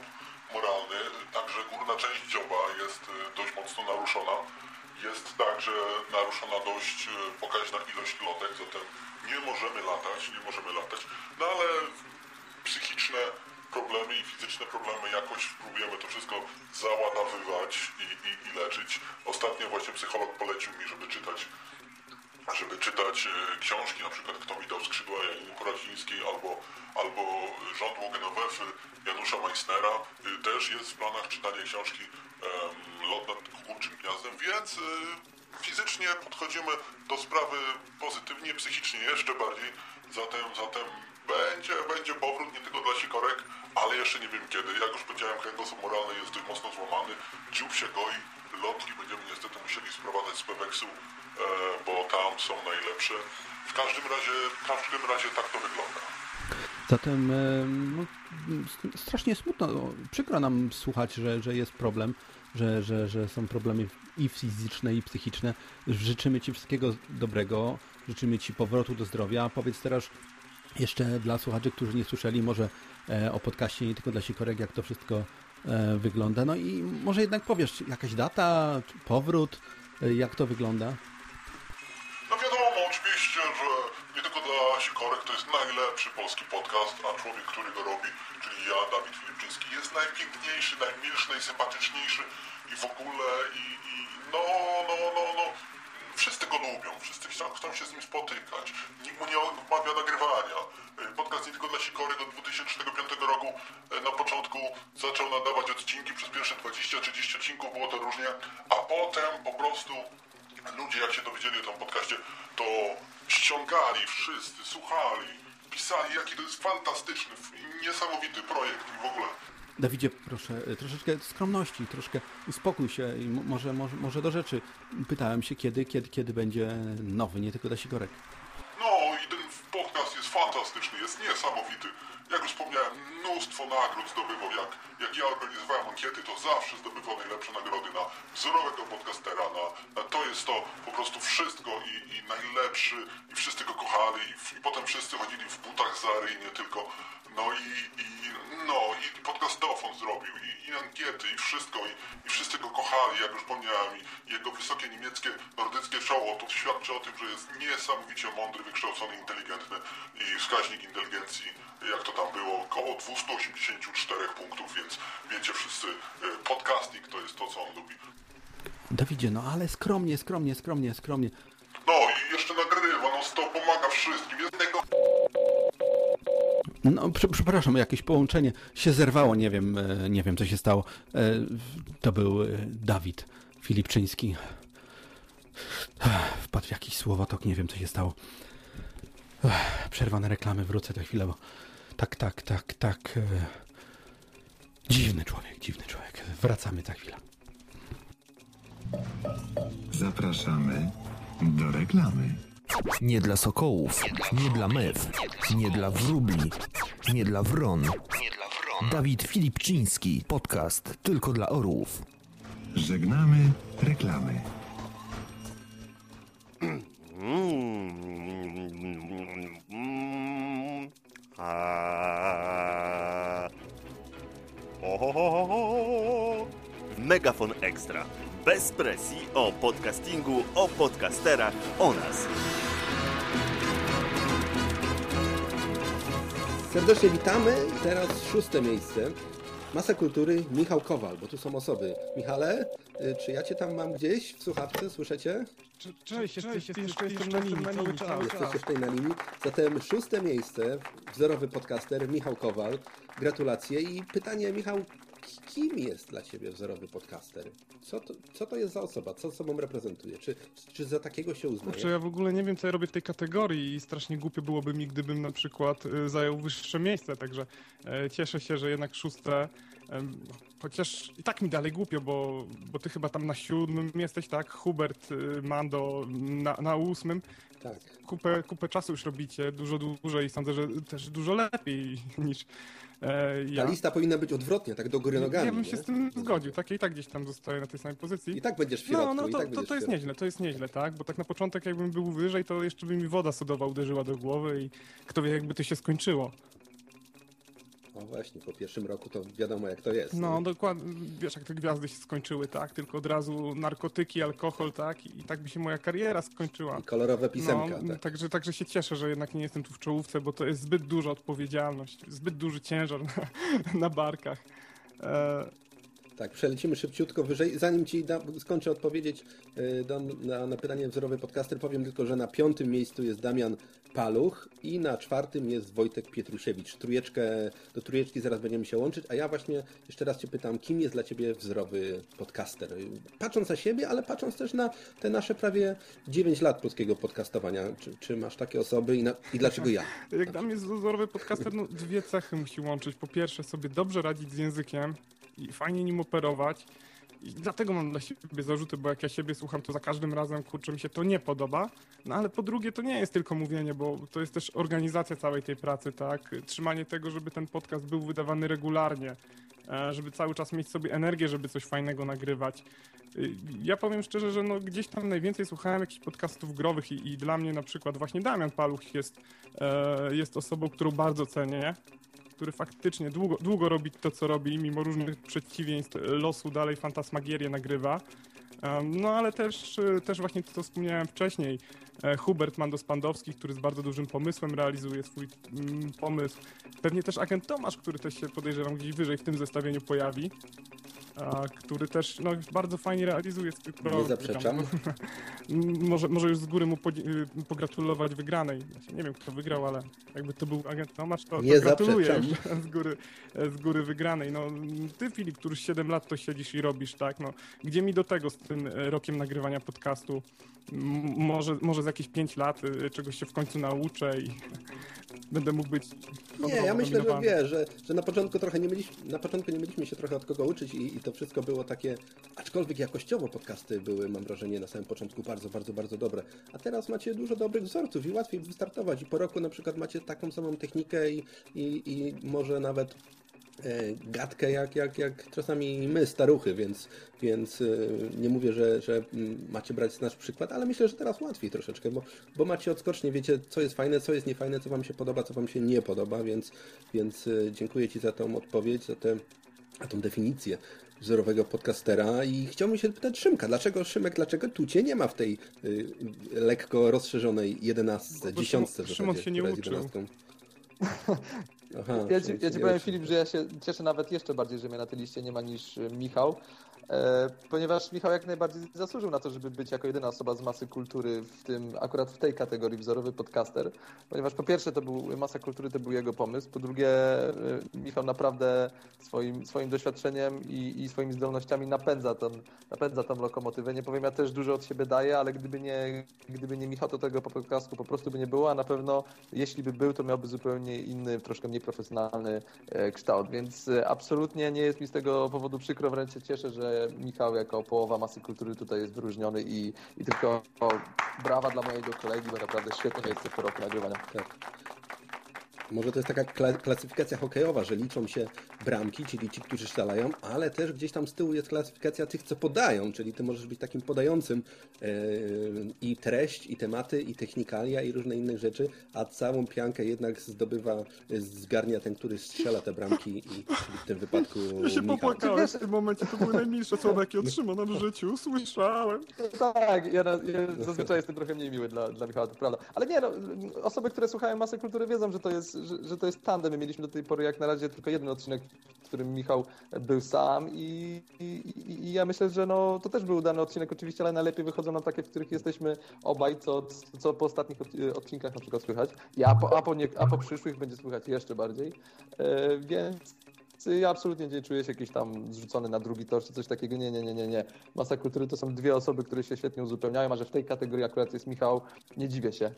moralny, także górna część dzioba jest y, dość mocno naruszona. Jest także naruszona dość pokaźna ilość lotek, zatem nie możemy latać, nie możemy latać, no ale psychiczne problemy i fizyczne problemy jakoś próbujemy to wszystko załatawywać i, i, i leczyć. Ostatnio właśnie psycholog polecił mi, żeby czytać żeby czytać e, książki, na przykład Kto mi dał skrzydła Janiny Poradzińskiej albo, albo Rząd Łogenowefy Janusza Meissnera. Y, Też jest w planach czytanie książki em, Lot nad kukurczym gniazdem, więc y, fizycznie podchodzimy do sprawy pozytywnie, psychicznie jeszcze bardziej. Zatem, zatem będzie, będzie powrót nie tylko dla sikorek, ale jeszcze nie wiem kiedy. Jak już powiedziałem, kręgosłup moralny jest dość mocno złamany, dziób się goi, lotki będziemy niestety musieli sprowadzać z Peweksu, e, bo tam są najlepsze. W każdym razie, w każdym razie tak to wygląda. Zatem e, no, strasznie smutno, no, przykro nam słuchać, że, że jest problem, że, że, że są problemy i fizyczne, i psychiczne. Życzymy Ci wszystkiego dobrego, życzymy Ci powrotu do zdrowia. Powiedz teraz jeszcze dla słuchaczy, którzy nie słyszeli może e, o podcaście, nie tylko dla sikorek, jak to wszystko e, wygląda. No i może jednak powiesz, jakaś data, powrót, e, jak to wygląda? No wiadomo, oczywiście, że nie tylko dla sikorek to jest najlepszy polski podcast, a człowiek, który go robi, czyli ja, Dawid Filipczyński, jest najpiękniejszy, najmilszy, najsympatyczniejszy i w ogóle i, i no, no, no, no, wszyscy go lubią, wszyscy chcą, chcą się z nim spotykać, nikt mu nie odmawia nagrywania. Y, Podcast nie tylko dla sikorek od 2005 roku y, na początku zaczął nadawać odcinki, przez pierwsze 20-30 odcinków było to różnie, a potem po prostu ludzie jak się dowiedzieli o tym podcaście, to ściągali wszyscy, słuchali, pisali, jaki to jest fantastyczny, niesamowity projekt i w ogóle. Dawidzie, proszę, e, troszeczkę skromności, troszkę uspokój się i mo- może, może, może do rzeczy. Pytałem się, kiedy, kiedy, kiedy będzie nowy, nie tylko dla sikorek. No i ten podcast jest fantastyczny, jest niesamowity. Jak już wspomniałem, mnóstwo nagród zdobywał. Jak, jak ja organizowałem ankiety, to zawsze zdobywał najlepsze nagrody na wzorowego podcastera. Na, na to jest to po prostu wszystko i, i najlepszy, i wszyscy go kochali, i, i potem wszyscy chodzili w butach Zary i nie tylko. No i, i no i podcastofon zrobił, i, i ankiety, i wszystko, i, i wszyscy go kochali, jak już wspomniałem, i jego wysokie niemieckie, nordyckie czoło, to świadczy o tym, że jest niesamowicie mądry, wykształcony, inteligentny i wskaźnik inteligencji, jak to tam było, około 284 punktów, więc wiecie wszyscy, y, podcasting to jest to, co on lubi. Dawidzie, no ale skromnie, skromnie, skromnie, skromnie. No i jeszcze nagrywa, no to pomaga wszystkim, jest tego... No, prze- przepraszam, jakieś połączenie się zerwało, nie wiem, e, nie wiem co się stało. E, To był e, Dawid Filipczyński. Wpadł w jakiś słowotok, nie wiem co się stało. Ech, Przerwa na reklamy, wrócę za chwilę, bo tak, tak, tak, tak. Dziwny człowiek, dziwny człowiek. Wracamy za chwilę. Zapraszamy do reklamy. Nie dla sokołów, nie dla mew, nie dla wróbli, nie dla wron. Dawid Filipczyński, podcast tylko dla orłów. Żegnamy reklamy. Megafon Ekstra. Bez presji o podcastingu, o podcasterach, o nas. Serdecznie witamy. I teraz szóste miejsce. Masa Kultury, Michał Kowal, bo tu są osoby. Michale, y, czy ja Cię tam mam gdzieś w słuchawce, słyszycie? Cześć, jesteś, jeszcze jestem na linii cały czas. Jesteście tutaj na linii. Zatem szóste miejsce, wzorowy podcaster Michał Kowal. Gratulacje i pytanie, Michał, kim jest dla Ciebie wzorowy podcaster? Co to, co to jest za osoba? Co sobą reprezentuje? Czy, czy za takiego się uznaje? Kurczę, ja w ogóle nie wiem, co ja robię w tej kategorii i strasznie głupio byłoby mi, gdybym na przykład y, zajął wyższe miejsce, także e, cieszę się, że jednak szóste, chociaż i tak mi dalej głupio, bo, bo ty chyba tam na siódmym jesteś, tak? Hubert, y, Mando na, na ósmym. Tak. Kupę, kupę czasu już robicie, dużo dłużej i sądzę, że też dużo lepiej (laughs) niż e, ja. Ta lista powinna być odwrotnie, tak do góry nogami. Ja bym się nie? z tym zgodził, tak i tak gdzieś tam zostaję na tej samej pozycji. I tak będziesz w No, środku. no i to, tak to, to jest nieźle, to jest nieźle, tak? Bo tak na początek jakbym był wyżej, to jeszcze by mi woda sodowa uderzyła do głowy i kto wie jakby to się skończyło. O właśnie, po pierwszym roku to wiadomo jak to jest. No nie? dokładnie, wiesz jak te gwiazdy się skończyły, tak? Tylko od razu narkotyki, alkohol, tak? I tak by się moja kariera skończyła. I kolorowe pisemka, No, tak. także, także się cieszę, że jednak nie jestem tu w czołówce, bo to jest zbyt duża odpowiedzialność, zbyt duży ciężar (laughs) na, na barkach. E, Tak, przelecimy szybciutko wyżej. Zanim Ci da, skończę odpowiedzieć y, na, na pytanie wzorowy podcaster, powiem tylko, że na piątym miejscu jest Damian Paluch i na czwartym jest Wojtek Pietrusiewicz. Trójeczkę, do trójeczki zaraz będziemy się łączyć, a ja właśnie jeszcze raz Cię pytam, kim jest dla Ciebie wzorowy podcaster? Patrząc na siebie, ale patrząc też na te nasze prawie 9 lat polskiego podcastowania. Czy, czy masz takie osoby i, na, i dlaczego ja? (laughs) Jak dla mnie wzorowy podcaster, no dwie cechy musi łączyć. Po pierwsze, sobie dobrze radzić z językiem i fajnie nim operować. I dlatego mam dla siebie zarzuty, bo jak ja siebie słucham, to za każdym razem, kurczę, mi się to nie podoba. No ale po drugie, to nie jest tylko mówienie, bo to jest też organizacja całej tej pracy, tak? Trzymanie tego, żeby ten podcast był wydawany regularnie, e, żeby cały czas mieć sobie energię, żeby coś fajnego nagrywać. Y, Ja powiem szczerze, że no gdzieś tam najwięcej słuchałem jakichś podcastów growych i, i dla mnie na przykład właśnie Damian Paluch jest, e, jest osobą, którą bardzo cenię, który faktycznie długo, długo robi to, co robi, mimo różnych przeciwieństw losu dalej fantasmagierię nagrywa. No ale też, też właśnie to, co wspomniałem wcześniej, e, Hubert Mandos-Pandowski, który z bardzo dużym pomysłem realizuje swój mm, pomysł. Pewnie też agent Tomasz, który też się podejrzewam gdzieś wyżej w tym zestawieniu pojawi. A, który też no, bardzo fajnie realizuje swój program. zaprzeczam. (laughs) może, może już z góry mu y, pogratulować wygranej. Znaczy, nie wiem, kto wygrał, ale jakby to był agent Tomasz, to, Nie to gratuluję (laughs) z góry, z góry wygranej. No, ty, Filip, który 7 lat to siedzisz i robisz, tak? No, gdzie mi do tego z tym e, rokiem nagrywania podcastu? Może, może za jakieś 5 lat y, czegoś się w końcu nauczę i (laughs) będę mógł być Nie, ja myślę, że wiesz, że, że na początku trochę nie mieliśmy, na początku nie mieliśmy się trochę od kogo uczyć i, i to wszystko było takie, aczkolwiek jakościowo podcasty były, mam wrażenie, na samym początku bardzo, bardzo, bardzo dobre. A teraz macie dużo dobrych wzorców i łatwiej wystartować. I po roku na przykład macie taką samą technikę i, i, i może nawet e, gadkę jak, jak, jak czasami my, staruchy, więc, więc e, nie mówię, że, że mm, macie brać nasz przykład, ale myślę, że teraz łatwiej troszeczkę, bo, bo macie odskocznie, wiecie, co jest fajne, co jest niefajne, co Wam się podoba, co Wam się nie podoba, więc, więc e, dziękuję Ci za tą odpowiedź, za tę za tą definicję wzorowego podcastera i chciałbym się pytać Szymka, dlaczego Szymek, dlaczego tu Cię nie ma w tej y, lekko rozszerzonej jedenastce, dziesiątce Szymon- Szymon się nie uczył. (laughs) Aha, Ja ci, ja ci powiem. Filip, że ja się cieszę nawet jeszcze bardziej, że mnie na tej liście nie ma niż y, Michał, ponieważ Michał jak najbardziej zasłużył na to, żeby być jako jedyna osoba z masy kultury w tym, akurat w tej kategorii wzorowy podcaster, ponieważ po pierwsze to był, masa kultury to był jego pomysł, po drugie y, Michał naprawdę swoim, swoim doświadczeniem i, i swoimi zdolnościami napędza tą, napędza tą lokomotywę. Nie powiem, ja też dużo od siebie daję, ale gdyby nie, gdyby nie Michał, to tego podcastu po prostu by nie było, a na pewno jeśli by był, to miałby zupełnie inny, troszkę mniej profesjonalny e, kształt, więc e, absolutnie nie jest mi z tego powodu przykro, wręcz się cieszę, że Michał jako połowa masy kultury tutaj jest wyróżniony i, i tylko brawa dla mojego kolegi, bo naprawdę świetnie jest po roku nagrywania. Tak. Może to jest taka kla klasyfikacja hokejowa, że liczą się bramki, czyli ci, którzy strzelają, ale też gdzieś tam z tyłu jest klasyfikacja tych, co podają, czyli ty możesz być takim podającym yy, i treść, i tematy, i technikalia, i różne inne rzeczy, a całą piankę jednak zdobywa, zgarnia ten, który strzela te bramki i w tym wypadku (laughs) Ja się Michał. popłakałem w tym momencie, to były najmilsze słowa, jakie otrzymałem w życiu, słyszałem. Tak, ja, na, ja zazwyczaj jestem trochę mniej miły dla, dla Michała, to prawda. Ale nie, no, osoby, które słuchają masy kultury wiedzą, że to, jest, że, że to jest tandem. My mieliśmy do tej pory jak na razie tylko jeden odcinek, w którym Michał był sam i, i, i ja myślę, że no, to też był udany odcinek oczywiście, ale najlepiej wychodzą nam takie, w których jesteśmy obaj, co, co po ostatnich odcinkach na przykład słychać. I a po, a po, nie, a po przyszłych będzie słychać jeszcze bardziej. E, więc ja absolutnie nie czuję się jakiś tam zrzucony na drugi tor czy coś takiego. Nie, nie, nie, nie, nie. Masa kultury to są dwie osoby, które się świetnie uzupełniają, a że w tej kategorii akurat jest Michał, nie dziwię się.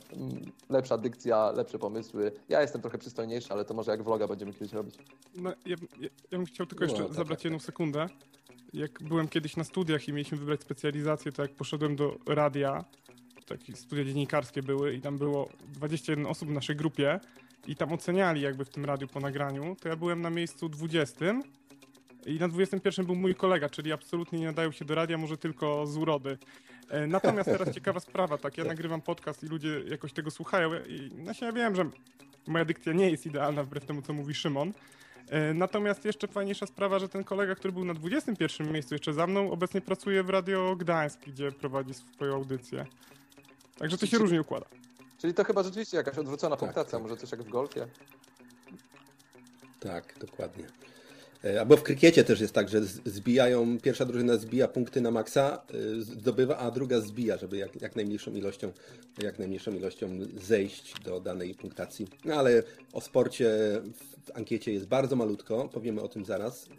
Lepsza dykcja, lepsze pomysły. Ja jestem trochę przystojniejszy, ale to może jak vloga będziemy kiedyś robić. No, ja, ja, ja bym chciał tylko jeszcze No, tak, zabrać tak, jedną sekundę. Jak byłem kiedyś na studiach i mieliśmy wybrać specjalizację, to jak poszedłem do radia, takie studia dziennikarskie były i tam było 21 osób w naszej grupie i tam oceniali jakby w tym radiu po nagraniu, to ja byłem na miejscu 20 i na 21 był mój kolega, czyli absolutnie nie nadają się do radia, może tylko z urody. E, Natomiast teraz (laughs) ciekawa sprawa, tak, ja nagrywam podcast i ludzie jakoś tego słuchają i właśnie ja wiem, że moja dykcja nie jest idealna wbrew temu, co mówi Szymon. E, Natomiast jeszcze fajniejsza sprawa, że ten kolega, który był na 21 miejscu jeszcze za mną, obecnie pracuje w Radio Gdańsk, gdzie prowadzi swoją audycję. Także to się różnie układa. Czyli to chyba rzeczywiście jakaś odwrócona punktacja, może coś jak w golfie. Tak, dokładnie. E, Albo w krykiecie też jest tak, że zbijają, pierwsza drużyna zbija punkty na maksa, y, zdobywa, a druga zbija, żeby jak, jak najmniejszą ilością, jak najmniejszą ilością zejść do danej punktacji. No ale o sporcie w ankiecie jest bardzo malutko, powiemy o tym zaraz.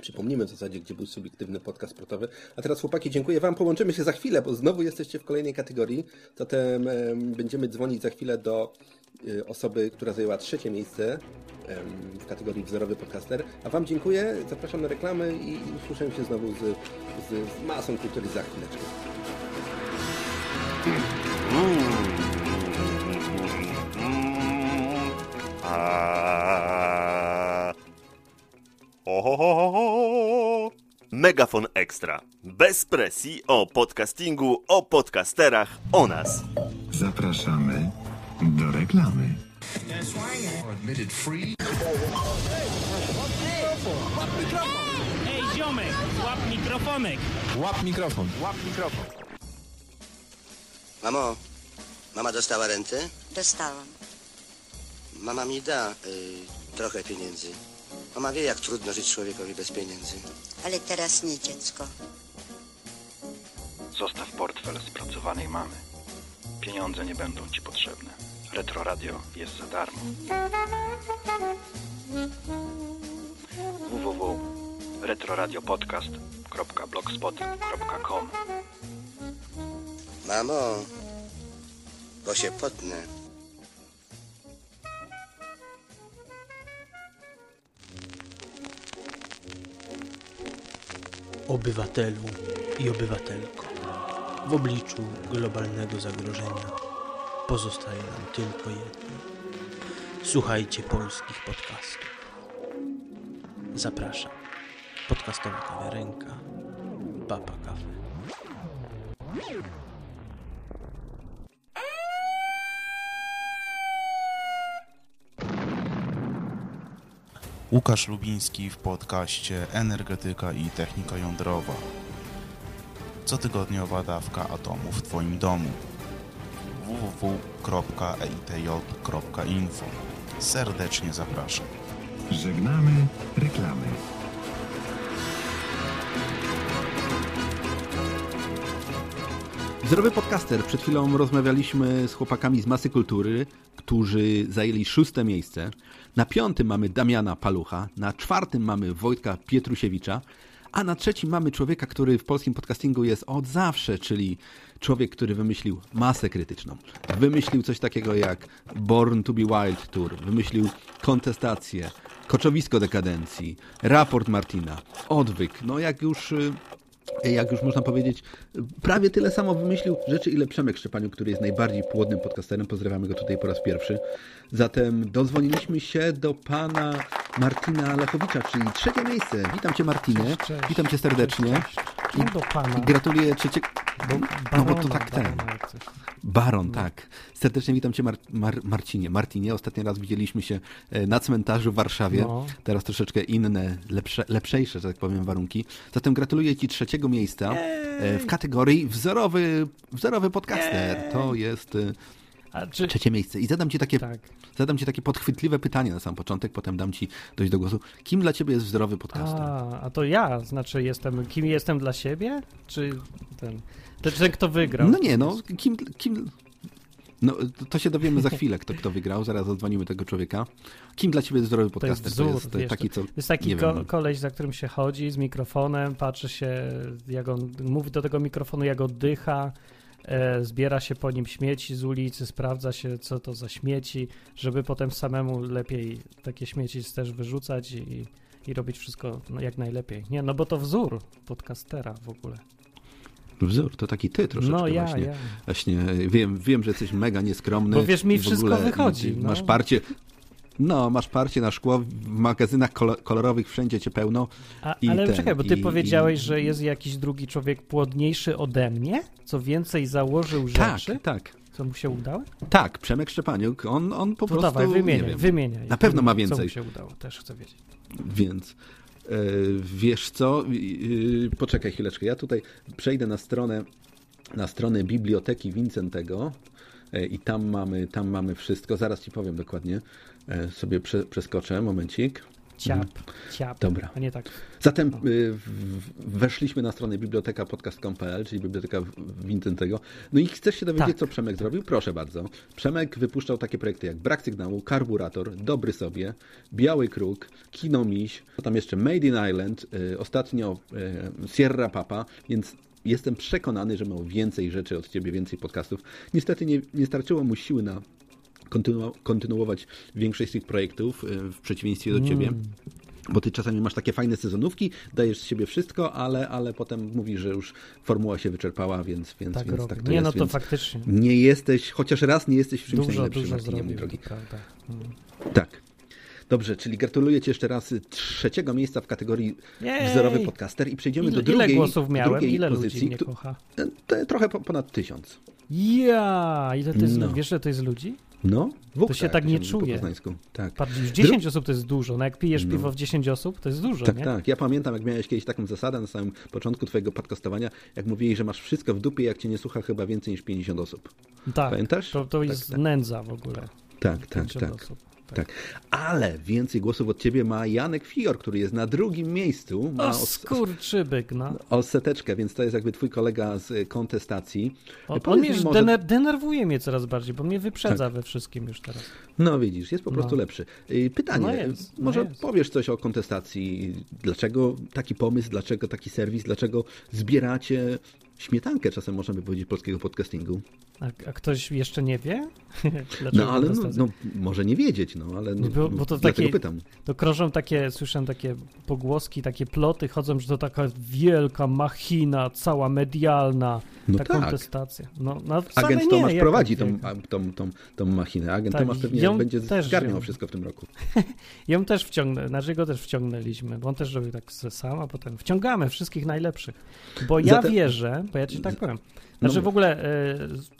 Przypomnimy w zasadzie, gdzie był subiektywny podcast sportowy. A teraz chłopaki, dziękuję Wam. Połączymy się za chwilę, bo znowu jesteście w kolejnej kategorii. Zatem em, będziemy dzwonić za chwilę do y, osoby, która zajęła trzecie miejsce w kategorii wzorowy podcaster. A Wam dziękuję, zapraszam na reklamy i, słyszę się znowu z, z, z masą kultury za chwileczkę. A... Megafon Ekstra. Bez presji o podcastingu, o podcasterach, o nas. Zapraszamy do reklamy. Ej, ziomek, łap mikrofonek. Łap mikrofon. Łap mikrofon. Mamo, mama dostała rentę? Dostałam. Mama mi da y, trochę pieniędzy. Mama wie, jak trudno żyć człowiekowi bez pieniędzy. Ale teraz nie, dziecko. Zostaw portfel spracowanej mamy. Pieniądze nie będą ci potrzebne. Retro Radio jest za darmo. www.retroradiopodcast.blogspot.com Mamo, bo się potnę. Obywatelu i obywatelko, w obliczu globalnego zagrożenia pozostaje nam tylko jedno. Słuchajcie polskich podcastów. Zapraszam. Podcastowa kawiarenka, Papa Cafe. Łukasz Lubiński w podcaście Energetyka i Technika Jądrowa. Cotygodniowa dawka atomu w Twoim domu. www.eitj.info Serdecznie zapraszam. Żegnamy reklamy. Zdrowy podcaster. Przed chwilą rozmawialiśmy z chłopakami z Masy Kultury, którzy zajęli szóste miejsce. Na piątym mamy Damiana Palucha, na czwartym mamy Wojtka Pietrusiewicza, a na trzecim mamy człowieka, który w polskim podcastingu jest od zawsze, czyli człowiek, który wymyślił masę krytyczną. Wymyślił coś takiego jak Born to be Wild Tour, wymyślił kontestację, koczowisko dekadencji, raport Martina, odwyk. No jak już y, jak już można powiedzieć, prawie tyle samo wymyślił rzeczy, ile Przemek Szczepaniuk, który jest najbardziej płodnym podcasterem. Pozdrawiamy go tutaj po raz pierwszy. Zatem dodzwoniliśmy się do pana Martina Lechowicza, czyli trzecie miejsce. Witam cię Martinie, Cześć, cześć. witam cię serdecznie. Cześć, cześć. Czemu do pana? I gratuluję trzeciego... No bo to tak ten. Baron, tak. Serdecznie witam cię Mar Mar Marcinie. Martinie, ostatni raz widzieliśmy się e, na cmentarzu w Warszawie. No. Teraz troszeczkę inne, lepsze, lepszejsze, że tak powiem, warunki. Zatem gratuluję ci trzeciego miejsca e, w kategorii wzorowy, wzorowy podcaster. To jest e, trzecie miejsce. I zadam ci takie Tak. zadam ci takie podchwytliwe pytanie na sam początek, potem dam ci dojść do głosu. Kim dla ciebie jest wzorowy podcaster? A, a to ja, znaczy jestem, kim jestem dla siebie? Czy ten, ten, ten kto wygrał? No nie, no, kim, kim... No, to- to się dowiemy za chwilę, kto, kto wygrał. Zaraz odzwonimy tego człowieka. Kim dla ciebie jest zdrowy To jest podcaster? wzór, e, wiesz, taki, co... to jest taki ko- wiem, koleś, za którym się chodzi z mikrofonem, patrzy się, jak on mówi do tego mikrofonu, jak oddycha, e, zbiera się po nim śmieci z ulicy, sprawdza się, co to za śmieci, żeby potem samemu lepiej takie śmieci też wyrzucać i, i robić wszystko no, jak najlepiej. Nie, no bo to wzór podcastera w ogóle. Wzór, to taki ty troszeczkę No, ja, właśnie. ja. Właśnie wiem, wiem, że jesteś mega nieskromny. Bo wiesz, mi wszystko wychodzi, no. Masz parcie... No, masz parcie na szkło, w magazynach kolo- kolorowych wszędzie cię pełno. A, ale ten, czekaj, bo ty i- powiedziałeś, i... że jest jakiś drugi człowiek płodniejszy ode mnie? Co więcej założył Tak, rzeczy? tak. Co mu się udało? Tak, Przemek Szczepaniuk, on, on po To prostu... dawaj, wymieniaj, nie wiem, wymieniaj. Na pewno ma Co mu więcej. się udało, też chcę wiedzieć. Więc wiesz co, Yy, poczekaj chwileczkę, ja tutaj przejdę na stronę, na stronę biblioteki Wincentego e, i tam mamy, tam mamy wszystko, zaraz ci powiem dokładnie, E, sobie prze, przeskoczę, momencik. Ciap, Mhm. ciap. Dobra. A nie tak. Zatem y, w- weszliśmy na stronę biblioteka podcast.pl, czyli biblioteka Wincentego. No i chcesz się dowiedzieć, Tak. co Przemek zrobił? Proszę bardzo. Przemek wypuszczał takie projekty jak Brak Sygnału, Karburator, Dobry Sobie, Biały Kruk, Kino Miś, tam jeszcze Made in Island, y, ostatnio y, Sierra Papa, więc jestem przekonany, że miał więcej rzeczy od ciebie, więcej podcastów. Niestety nie, nie starczyło mu siły na kontynu- kontynuować większość z tych projektów, y, w przeciwieństwie do ciebie. Mm. Bo ty czasami masz takie fajne sezonówki, dajesz z siebie wszystko, ale, ale potem mówisz, że już formuła się wyczerpała, więc, więc, Tak więc robię. tak to Nie, jest. no to więc faktycznie. Nie jesteś, chociaż raz nie jesteś w czymś Dużo, najlepszym, dużo Martinie, mój drogi. prawda. Mm. Tak. Dobrze, czyli gratuluję Ci jeszcze raz trzeciego miejsca w kategorii Jej! wzorowy podcaster i przejdziemy Ile- do drugiej ile głosów miałem? drugiej Ile ludzi pozycji. któ- kocha? Trochę po- ponad tysiąc. Ja, ile to jest, No. wiesz, że to jest ludzi? No, To Wukta, się tak nie czuje. Tak. Patrz, już 10 osób to jest dużo. No jak pijesz No. piwo w 10 osób, to jest dużo, Tak, nie? tak. Ja pamiętam, jak miałeś kiedyś taką zasadę na samym początku twojego podcastowania, jak mówiłeś, że masz wszystko w dupie, jak cię nie słucha chyba więcej niż 50 osób. Tak, Pamiętasz? To, to jest tak. nędza w ogóle. Tak, tak, 50 tak. osób. Tak. Ale więcej głosów od ciebie ma Janek Fior, który jest na drugim miejscu. Ma O, skurczybyk, no. o seteczkę, więc to jest jakby twój kolega z kontestacji. On, on mnie może- dener- denerwuje mnie coraz bardziej, bo mnie wyprzedza Tak. we wszystkim już teraz. No widzisz, jest po No. prostu lepszy. Y, Pytanie, No jest, no może jest. powiesz coś o kontestacji? Dlaczego taki pomysł, dlaczego taki serwis, dlaczego zbieracie śmietankę, czasem można by powiedzieć, polskiego podcastingu? A, a ktoś jeszcze nie wie? (laughs) No ale no, no, może nie wiedzieć, no ale no, Bo, bo to takie, pytam. to krążą takie, słyszę takie pogłoski, takie ploty chodzą, że to taka wielka machina, cała medialna, No ta tak. kontestacja. No, no Agent nie, Tomasz prowadzi tą, tą, tą, tą machinę. Agent Tak, Tomasz pewnie będzie też zgarniał ją- wszystko w tym roku. (laughs) Ją też wciągnę, znaczy go też wciągnęliśmy, bo on też robił tak sam, a potem wciągamy wszystkich najlepszych. Bo ja Zatem- wierzę, bo ja ci tak powiem. Znaczy No w ogóle e,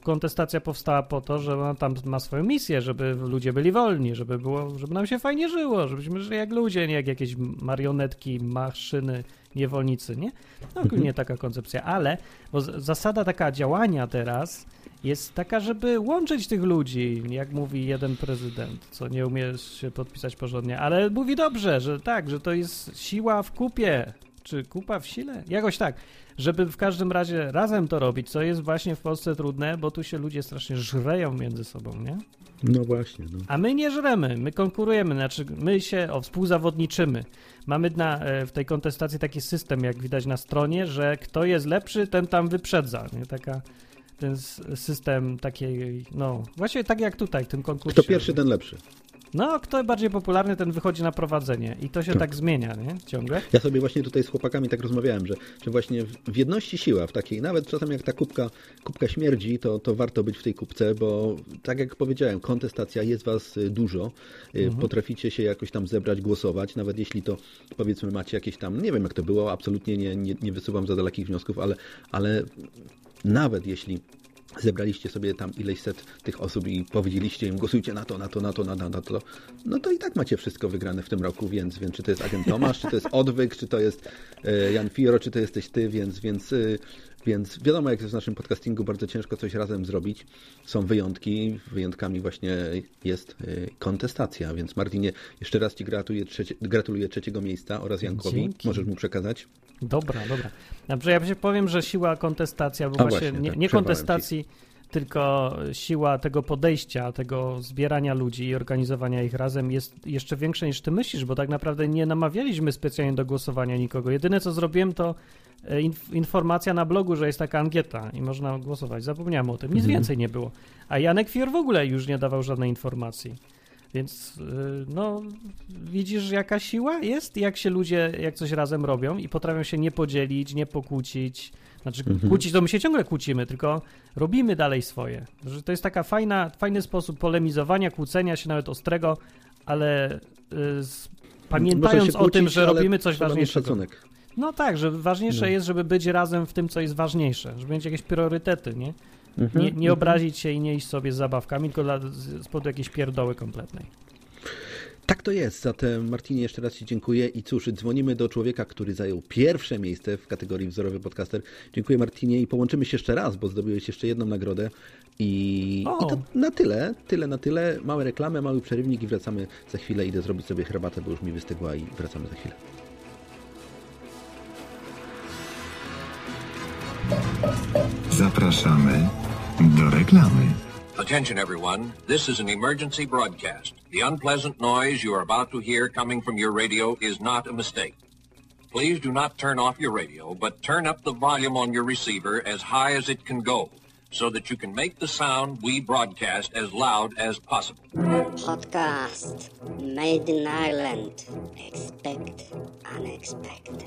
kontestacja powstała po to, że ona tam ma swoją misję, żeby ludzie byli wolni, żeby było, żeby nam się fajnie żyło, żebyśmy żyli jak ludzie, nie jak jakieś marionetki, maszyny, niewolnicy, nie? No ogólnie taka koncepcja, ale bo zasada taka działania teraz jest taka, żeby łączyć tych ludzi, jak mówi jeden prezydent, co nie umie się podpisać porządnie, ale mówi dobrze, że tak, że to jest siła w kupie, czy kupa w sile? Jakoś tak, żeby w każdym razie razem to robić, co jest właśnie w Polsce trudne, bo tu się ludzie strasznie żreją między sobą, nie? No właśnie. No. A my nie żremy, my konkurujemy, znaczy my się o, współzawodniczymy. Mamy na, e, w tej kontestacji taki system, jak widać na stronie, że kto jest lepszy, ten tam wyprzedza. Nie? Taka, ten system takiej, no, właśnie tak jak tutaj, w tym konkursie. Kto pierwszy, ten lepszy. No, kto bardziej popularny, ten wychodzi na prowadzenie i to się Tak. tak zmienia, nie? Ciągle. Ja sobie właśnie tutaj z chłopakami tak rozmawiałem, że, że właśnie w- w jedności siła, w takiej, nawet czasem jak ta kubka, kubka śmierdzi, to, to warto być w tej kubce, bo tak jak powiedziałem, kontestacja, jest was y, dużo, y, Mhm. potraficie się jakoś tam zebrać, głosować, nawet jeśli to powiedzmy macie jakieś tam, nie wiem jak to było, absolutnie nie, nie, nie wysuwam za dalekich wniosków, ale, ale nawet jeśli zebraliście sobie tam ileś set tych osób i powiedzieliście im, głosujcie na to, na to, na to, na to, na to, no to i tak macie wszystko wygrane w tym roku, więc, więc czy to jest agent Tomasz, czy to jest Odwyk, czy to jest e, Jan Fioro, czy to jesteś ty, więc, więc, y, więc wiadomo, jak jest w naszym podcastingu, bardzo ciężko coś razem zrobić. Są wyjątki, wyjątkami właśnie jest y, kontestacja, więc Martinie, jeszcze raz Ci gratuluję, trzecie, gratuluję trzeciego miejsca oraz Jankowi. Dzięki. Możesz mu przekazać. Dobra, dobra. Dobrze, ja się powiem, że siła kontestacja, bo A właśnie, właśnie, nie, tak, nie kontestacji, tylko siła tego podejścia, tego zbierania ludzi i organizowania ich razem jest jeszcze większa niż ty myślisz, bo tak naprawdę nie namawialiśmy specjalnie do głosowania nikogo. Jedyne co zrobiłem to e, inf- informacja na blogu, że jest taka ankieta i można głosować. Zapomniałem o tym, nic Mhm. więcej nie było. A Janek Fior w ogóle już nie dawał żadnej informacji. Więc y, no, widzisz jaka siła jest, jak się ludzie, jak coś razem robią i potrafią się nie podzielić, nie pokłócić. Znaczy Mhm. kłócić to my się ciągle kłócimy, tylko robimy dalej swoje. Że to jest taka fajna, fajny sposób polemizowania, kłócenia się nawet ostrego, ale y, pamiętając się o tym, kłócić, że robimy coś ważniejszego. szacunek. No tak, że ważniejsze No. jest, żeby być razem w tym, co jest ważniejsze, żeby mieć jakieś priorytety, nie? Mhm, Nie, nie mhm. obrazić się i nie iść sobie z zabawkami, tylko dla, z, powodu jakiejś pierdoły kompletnej. Tak to jest. Zatem Martinie jeszcze raz Ci dziękuję i cóż, dzwonimy do człowieka, który zajął pierwsze miejsce w kategorii wzorowy podcaster. Dziękuję Martinie i połączymy się jeszcze raz, bo zdobyłeś jeszcze jedną nagrodę. I, i to na tyle, tyle na tyle. Małe reklamy, mały przerywnik i wracamy za chwilę. Idę zrobić sobie herbatę, bo już mi wystygła i wracamy za chwilę. Zapraszamy do reklamy. Attention, everyone. This is an emergency broadcast. The unpleasant noise you are about to hear coming from your radio is not a mistake. Please do not turn off your radio, but turn up the volume on your receiver as high as it can go so that you can make the sound we broadcast as loud as possible. Podcast made in Ireland. Expect unexpected.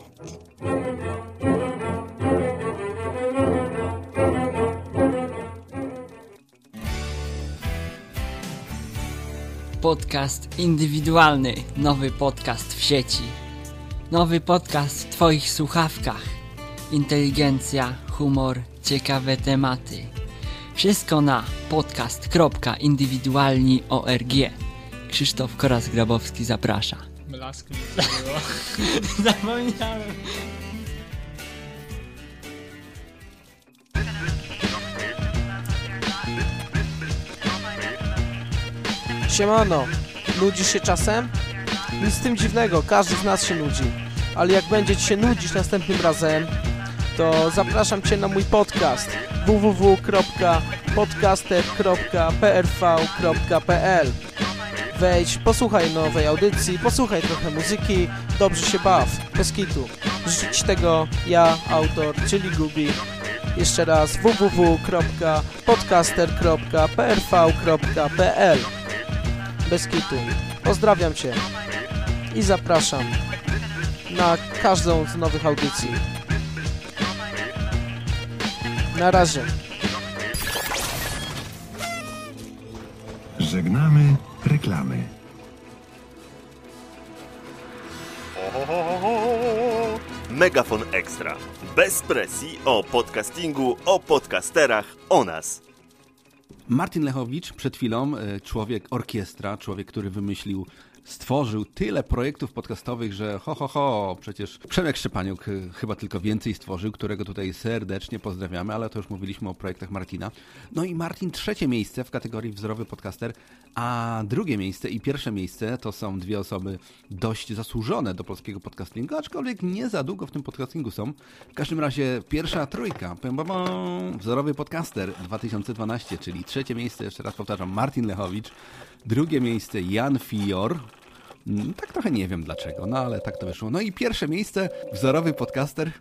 Podcast indywidualny, nowy podcast w sieci. Nowy podcast w Twoich słuchawkach. Inteligencja, humor, ciekawe tematy. Wszystko na podcast.indywidualni.org. Krzysztof Koras-Grabowski zaprasza. Blask mi (laughs) było. Zapomniałem. Siemano, nudzisz się czasem? Nic z tym dziwnego, każdy z nas się nudzi. Ale jak będzie Ci się nudzić następnym razem, to zapraszam Cię na mój podcast www.podcaster.prv.pl Wejdź, posłuchaj nowej audycji, posłuchaj trochę muzyki, dobrze się baw, bez kitu. Ci tego ja, autor, czyli Gubi. Jeszcze raz www.podcaster.prv.pl Bez kitu. Pozdrawiam Cię i zapraszam na każdą z nowych audycji. Na razie. Żegnamy reklamy. Megafon Extra. Bez presji o podcastingu, o podcasterach, o nas. Martin Lechowicz przed chwilą, e, człowiek orkiestra, człowiek, który wymyślił, stworzył tyle projektów podcastowych, że ho, ho, ho, przecież Przemek Szczepaniuk e, chyba tylko więcej stworzył, którego tutaj serdecznie pozdrawiamy, ale to już mówiliśmy o projektach Martina. No i Martin trzecie miejsce w kategorii wzorowy podcaster, a drugie miejsce i pierwsze miejsce to są dwie osoby dość zasłużone do polskiego podcastingu, aczkolwiek nie za długo w tym podcastingu są. W każdym razie pierwsza trójka, pam, pam, wzorowy podcaster 2012, czyli trzecie miejsce, jeszcze raz powtarzam, Martin Lechowicz, drugie miejsce Jan Fior, Mm, tak trochę nie wiem dlaczego, no ale tak to wyszło. No i pierwsze miejsce, wzorowy podcaster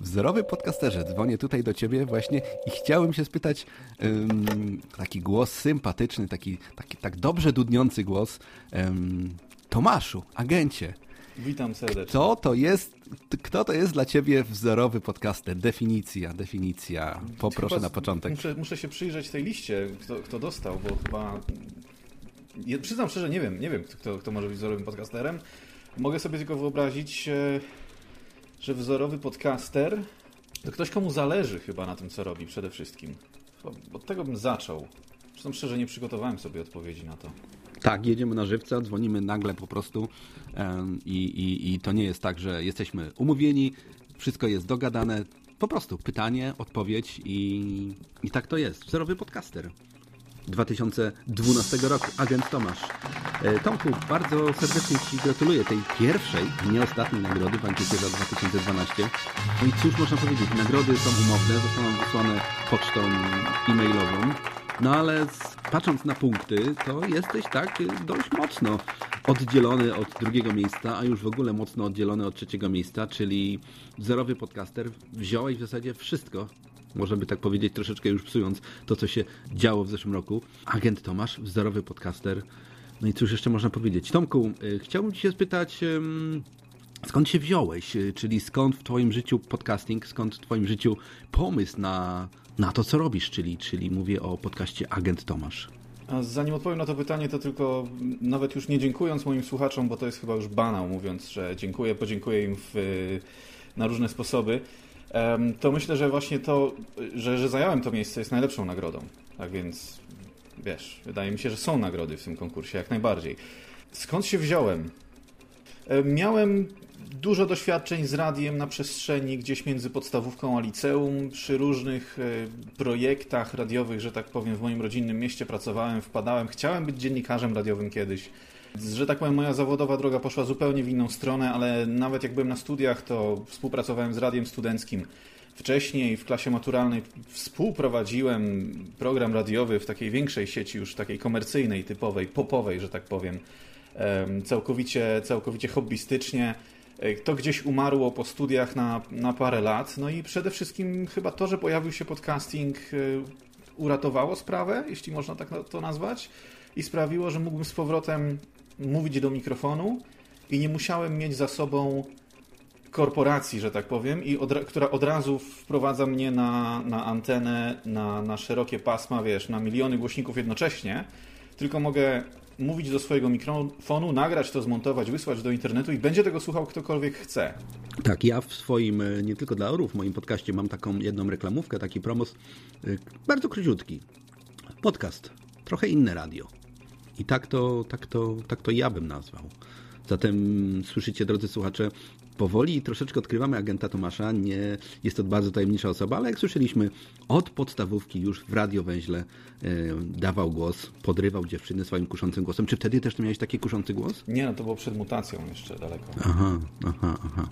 Wzorowy podcasterze, dzwonię tutaj do ciebie właśnie i chciałem się spytać, ym, taki głos sympatyczny, taki, taki tak dobrze dudniący głos, ym, Tomaszu, agencie. Witam serdecznie. Kto to jest, kto to jest dla ciebie wzorowy podcaster? Definicja, definicja. Poproszę Chyba na początek. Muszę, muszę się przyjrzeć tej liście, kto, kto dostał, bo chyba... Ja przyznam szczerze, nie wiem, nie wiem, kto, kto może być wzorowym podcasterem. Mogę sobie tylko wyobrazić, e, że wzorowy podcaster to ktoś, komu zależy chyba na tym, co robi przede wszystkim. Od tego bym zaczął. Przyznam szczerze, nie przygotowałem sobie odpowiedzi na to. Tak, jedziemy na żywca, dzwonimy nagle po prostu i, i, i to nie jest tak, że jesteśmy umówieni, wszystko jest dogadane. Po prostu pytanie, odpowiedź i, i tak to jest. Wzorowy podcaster. 2012 roku, agent Tomasz. E, Tomku, bardzo serdecznie Ci gratuluję tej pierwszej, nie ostatniej nagrody w ankiecie za 2012. No i cóż można powiedzieć, nagrody są umowne, zostaną wysłane pocztą e-mailową. No ale patrząc na punkty, to jesteś tak dość mocno oddzielony od drugiego miejsca, a już w ogóle mocno oddzielony od trzeciego miejsca, czyli wzorowy podcaster. Wziąłeś w zasadzie wszystko, można by tak powiedzieć, troszeczkę już psując to, co się działo w zeszłym roku. Agent Tomasz, wzorowy podcaster. No i cóż jeszcze można powiedzieć? Tomku, y, chciałbym Ci się spytać, skąd się wziąłeś? Y, Czyli skąd w Twoim życiu podcasting, skąd w Twoim życiu pomysł na, na to, co robisz? Czyli, czyli mówię o podcaście Agent Tomasz. Zanim odpowiem na to pytanie, to tylko nawet już nie dziękując moim słuchaczom, bo to jest chyba już banał, mówiąc, że dziękuję, podziękuję im w, na różne sposoby, to myślę, że właśnie to, że, że zająłem to miejsce jest najlepszą nagrodą. Tak więc, wiesz, wydaje mi się, że są nagrody w tym konkursie, jak najbardziej. Skąd się wziąłem? Miałem dużo doświadczeń z radiem na przestrzeni gdzieś między podstawówką a liceum. Przy różnych e, projektach radiowych, że tak powiem, w moim rodzinnym mieście pracowałem, wpadałem. Chciałem być dziennikarzem radiowym kiedyś. Że tak powiem, moja zawodowa droga poszła zupełnie w inną stronę, ale nawet jak byłem na studiach, to współpracowałem z radiem studenckim. Wcześniej w klasie maturalnej współprowadziłem program radiowy w takiej większej sieci, już takiej komercyjnej, typowej, popowej, że tak powiem em, całkowicie, całkowicie hobbystycznie. E, To gdzieś umarło po studiach na, na parę lat. No i przede wszystkim chyba to, że pojawił się podcasting, e, uratowało sprawę, jeśli można tak to nazwać, i sprawiło, że mógłbym z powrotem mówić do mikrofonu i nie musiałem mieć za sobą korporacji, że tak powiem, i od, która od razu wprowadza mnie na, na antenę, na, na szerokie pasma, wiesz, na miliony głośników jednocześnie, tylko mogę mówić do swojego mikrofonu, nagrać to, zmontować, wysłać do internetu i będzie tego słuchał ktokolwiek chce. Tak, ja w swoim, e, nie tylko dla orów, w moim podcaście mam taką jedną reklamówkę, taki promos, e, bardzo króciutki. Podcast, trochę inne radio. I tak to, tak to, tak to ja bym nazwał. Zatem słyszycie, drodzy słuchacze, powoli troszeczkę odkrywamy agenta Tomasza. Nie jest to bardzo tajemnicza osoba, ale jak słyszeliśmy, od podstawówki już w radiowęźle e, dawał głos, podrywał dziewczyny swoim kuszącym głosem. Czy wtedy też ty miałeś taki kuszący głos? Nie, no to było przed mutacją jeszcze daleko. Aha, aha, aha.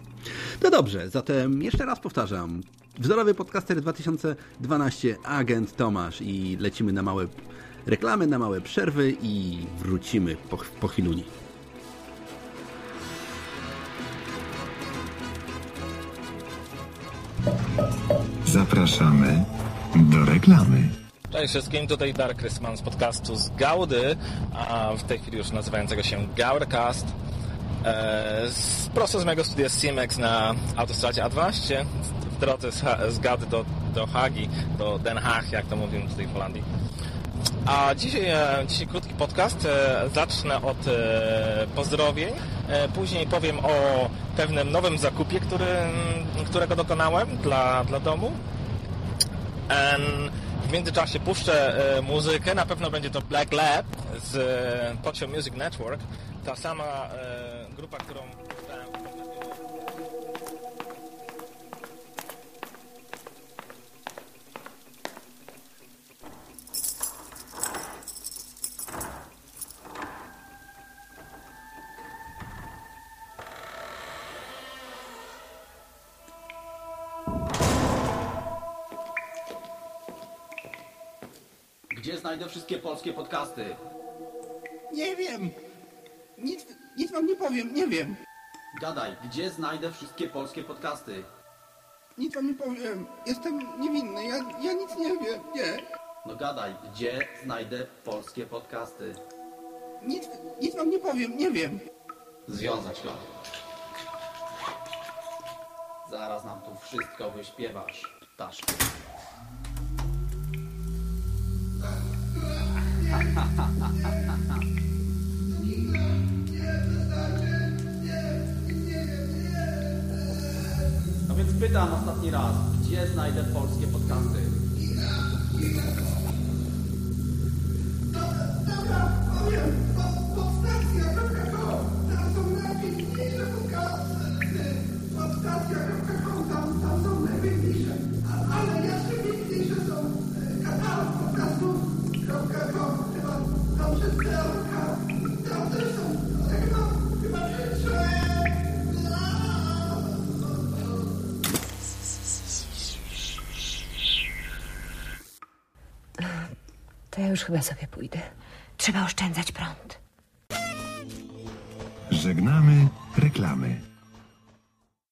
No dobrze, zatem jeszcze raz powtarzam. Wzorowy podcaster 2012, agent Tomasz i lecimy na małe reklamy, na małe przerwy i wrócimy po, po chwiluni. Zapraszamy do reklamy. Cześć wszystkim, tutaj Dark Rysman z podcastu z Gaudy, a w tej chwili już nazywającego się Gaudacast. E, z, prosto z mojego studia Simex na autostradzie A12 w drodze z, z Gaudy do, do Hagi, do Den Haag, jak to mówią tutaj w Holandii. A dzisiaj, e, dzisiaj krótki podcast. E, Zacznę od e, pozdrowień. Później powiem o pewnym nowym zakupie, który, którego dokonałem dla, dla domu. W międzyczasie puszczę muzykę. Na pewno będzie to Black Lab z Pocio Music Network. Ta sama grupa, którą Gdzie znajdę wszystkie polskie podcasty? Nie wiem. Nic, nic wam nie powiem, nie wiem. Gadaj, gdzie znajdę wszystkie polskie podcasty? nic wam nie powiem. Jestem niewinny, ja, ja nic nie wiem, nie. No gadaj, gdzie znajdę polskie podcasty? Nic, nic wam nie powiem, nie wiem. Związać go. Zaraz nam tu wszystko wyśpiewasz, ptaszku. No więc pytam ostatni raz, gdzie znajdę polskie podcasty? To ja już chyba sobie pójdę. Trzeba oszczędzać prąd. Żegnamy reklamy.